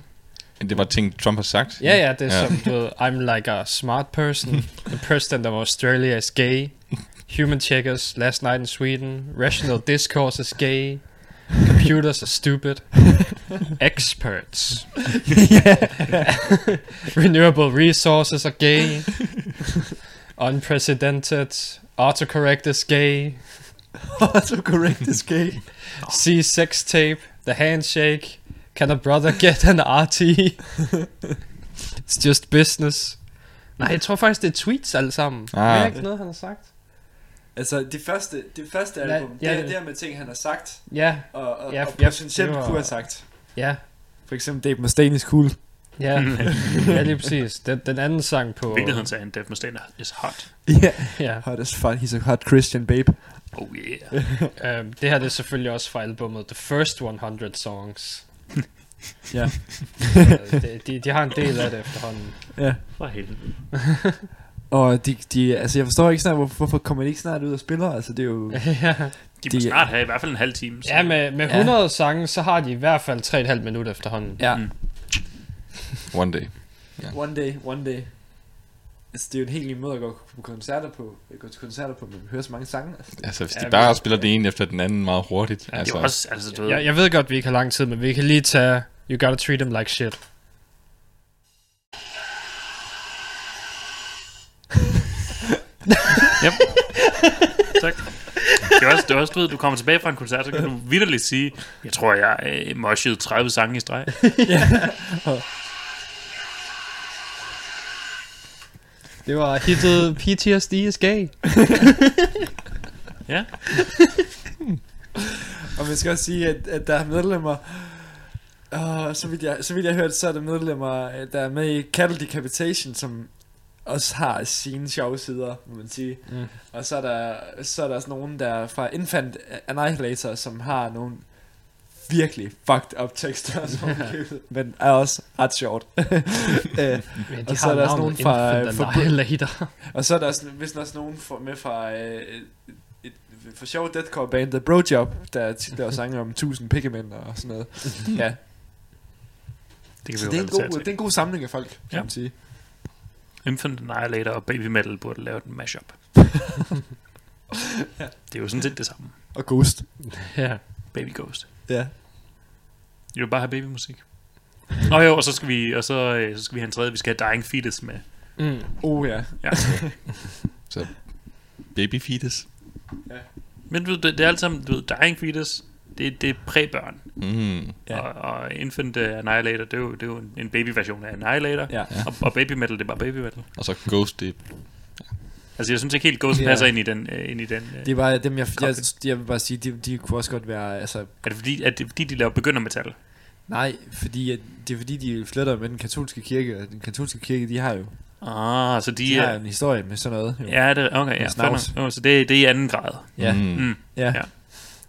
Det var ting, Trump har sagt.
Ja, ja, det er
ja.
som, du ved, I'm like a smart person. The president of Australia is gay. Human checkers, last night in Sweden. Rational discourse is gay. Computers are stupid. Experts. Renewable resources are gay. Unprecedented. Autocorrect is gay.
so correct is gay.
See sex tape. The handshake. Can a brother get an RT? It's just business. Nej, jeg tror faktisk, det er tweets alle sammen.
Ah.
Det er ikke noget, han har sagt.
Altså, det første, det første
Ja,
album,
ja,
det er
det-
der med ting, han har sagt,
Ja,
og, og,
Ja,
og
ja,
potentielt
det var-
kunne have sagt.
ja,
For eksempel Dave Mustaine is cool.
Ja. ja, lige præcis. Den, den anden sang på...
I virkeligheden sagde han, Dave Mustaine is hot.
Ja.
Ja.
Hot as fuck, he's a hot Christian babe.
Oh yeah.
Um, det her det er selvfølgelig også fra albumet The First 100 Songs.
Ja.
Uh, de, de, de har en del af det efterhånden.
Ja.
For helvede.
Og de, de, altså jeg forstår ikke snart, hvorfor, hvorfor kommer de ikke snart ud og spiller? Altså det er jo...
ja.
De må
De-
snart have i hvert fald en halv time. så-
ja, med, med 100 ja. sange, så har de i hvert fald 3,5 minutter efterhånden.
Ja.
Mm.
One day.
One day, one day. Altså det er jo en helt ny måde at gå på koncerter på. Gå til koncerter på, men vi hører så mange sange. Altså, det,
Altså, hvis de
Ja,
bare
men-
spiller det ene efter den anden meget hurtigt.
Ja,
altså,
det er også, altså, du ved,
Jeg, jeg ved godt, vi ikke har lang tid, men vi kan lige tage You Gotta Treat Them Like Shit.
tak. Det er også, det er også, du ved, du kommer tilbage fra en koncert, så kan du vidderligt sige, jeg tror, jeg øh, moshede 30 sange i streg.
Det var hittet PTSD is gay.
Ja.
Og man skal også sige, at, at der er medlemmer... Og så vidt, jeg, så vidt jeg har hørt, så er der medlemmer, øh, der er med i Cattle Decapitation, som også har sine sjove sider, må man sige.
Mm.
Og så er der, så er der sådan nogen, der er fra Infant Annihilator, som har nogle virkelig fucked up tekster, som men er også ret sjovt. Øh,
Men de
Og så er der også nogen fra-
Infant
fra-
Annihilator.
og så er der også, vist også nogen fra, med fra øh, et, et, for sjov deathcore band, The Bro Job, der tit laver sange om tusind pikkemænd og sådan noget. ja,
Det kan
så
vi
det er, en god, det er en god samling af folk, kan
Ja.
man sige.
Infant Annihilator og Baby Metal burde lave en mashup. Det er jo sådan set det samme.
Og Ghost.
ja.
Baby Ghost.
Ja.
Jeg vil bare have babymusik. Og jo, og så skal vi, og så, øh, så skal vi have en tredje, vi skal have Dying Fetus med.
Mm.
Oh ja.
Ja.
baby fetus.
Men du, ved, det, det er alt sammen, du ved, Dying Fetus, det, det er præbørn.
Mm.
Ja.
Ja. Og, og Infant uh, Annihilator, det er jo, det er jo en, en babyversion af Annihilator.
Ja.
Og, og Baby Metal, det er bare Baby Metal.
Og så Ghost, det
Altså, jeg synes ikke helt, Ghost
Ja.
passer ind i den. Uh, ind i den uh,
Det er bare dem, jeg, jeg,
Konflikt.
jeg vil bare sige, de, de kunne også godt være, altså,
er det fordi, at det, fordi de laver begyndermetal?
nej, fordi at, det er fordi, de flytter med den katolske kirke, og den katolske kirke, de har jo,
Ah, så de,
de har
er...
jo en historie med sådan noget. Jo.
Ja, det, okay, ja. Jo, så det, det er i anden grad.
Ja.
Mm.
Mm.
Ja.
Ja.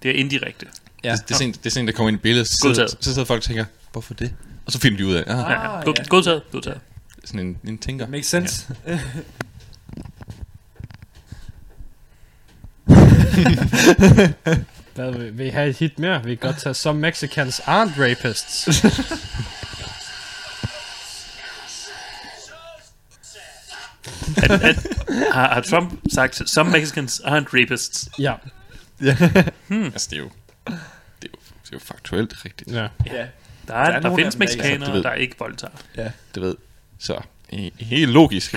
Det er indirekte.
Ja.
Det, det, er sådan, det er sådan, der kommer ind i billedet, så sidder, så sidder folk og tænker, hvorfor det? Og så finder de ud af, ah,
Ja, ja.
Ah,
God,
ja.
Godtaget, godtaget.
sådan en, en tænker.
Makes sense. Ja.
Hvad vil, vil I have et hit mere? Vi kan godt tage Some Mexicans Aren't Rapists.
At, at, har, har Trump sagt, some Mexicans aren't rapists?
ja.
Altså, det er jo, det er jo, det er jo faktuelt rigtigt.
ja.
ja.
Der, er,
Der
der,
er
der, findes
dem, der ikke-
altså,
mexikanere,
du ved-
der ikke voldtager.
Du ved. Så, he- helt logisk.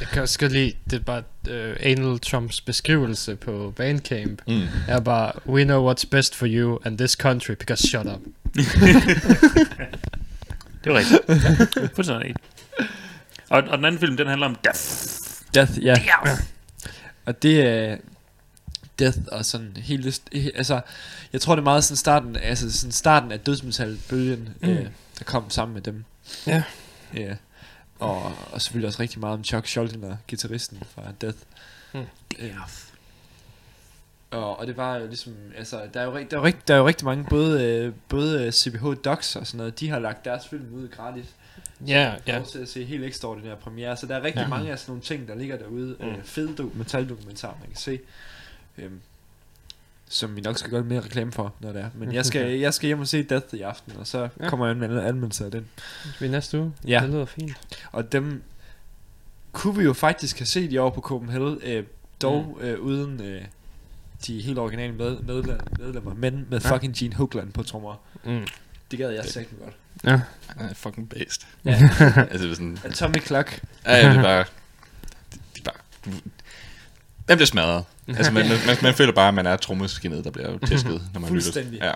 Jeg kan også godt lide, det er bare uh, Anal Trumps beskrivelse på Bandcamp.
Mm.
Er bare, we know what's best for you and this country, because shut up.
Det var rigtigt. Ja, fuldstændig. Og, og den anden film, den handler om death.
Death, ja.
Death.
Og det er Death og sådan hele he- altså jeg tror det er meget sådan starten altså sådan starten af dødsmetal bølgen mm. øh, der kom sammen med dem.
Ja.
Ja. Og, og selvfølgelig også rigtig meget om Chuck Schuldiner, gitarristen fra Death.
Mm.
Øh, og, og det var jo ligesom, altså, der er jo, der er jo, rigt- der er jo rigtig mange, både, øh, både øh, CBH Docs og sådan noget, de har lagt deres film ud gratis.
Ja,
Ja. til at se helt ekstraordinære premiere, så der er rigtig
Ja.
ja. mange af sådan nogle ting, der ligger derude. Mm. Øh, fede dokumentardokumentarer, man kan se. Øhm, som vi nok skal gøre lidt mere reklame for, når det er. Men jeg skal, jeg skal hjem og se Death i aften, og så
Ja.
kommer jeg med en anmeldelse af den.
Vi er næste uge.
Ja.
Det lyder fint.
Og dem kunne vi jo faktisk have set i år på Copenhagen, øh, dog mm. øh, uden øh, de helt originale med, medlemmer, medlemmer, men med
Ja.
fucking Gene Hoglan på trommer.
Mm.
Det gad jeg sagt godt.
Ja.
Han er fucking based.
Ja.
altså, det er sådan...
Atomic Clock.
Ja, ja, det er bare... Det er bare... Den bliver smadret. Altså, man, man, man, man føler bare, at man er trommeskinnet, der bliver tæsket, når man lytter.
Fuldstændig.
Ja.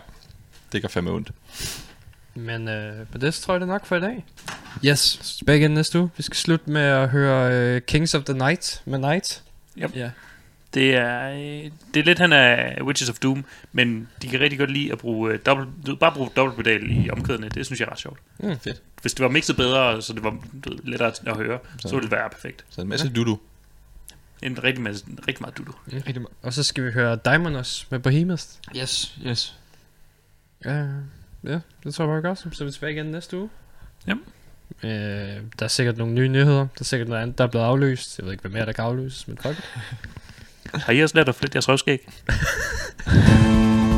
Det gør fandme ondt.
Men øh, det tror jeg det er nok for i dag.
Yes.
Tilbage igen næste uge. Vi skal slutte med at høre øh, Kings of the Night med Night.
Ja.
Det er, øh, det er lidt han af Witches of Doom, men de kan rigtig godt lide at bruge øh, dobbelt, bare bruge dobbeltpedal i omkvædene. Det synes jeg er ret sjovt.
Mm.
Fedt.
Hvis det var mixet bedre, så det var lettere at høre, så,
Så-
ville det være perfekt.
Så en masse dudu.
En rigtig, masse, rigtig meget dudu.
Mm. Og så skal vi høre Diamondos med Behemoth.
Yes, yes.
Ja, ja, det tror jeg bare godt. Så er vi tilbage igen næste uge.
Ja.
Øh, der er sikkert nogle nye nyheder. Der er sikkert noget andet, der er blevet afløst. Jeg ved ikke, hvad mere der kan afløses, men fuck.
Har I også lært at flytte jeres røvskæg?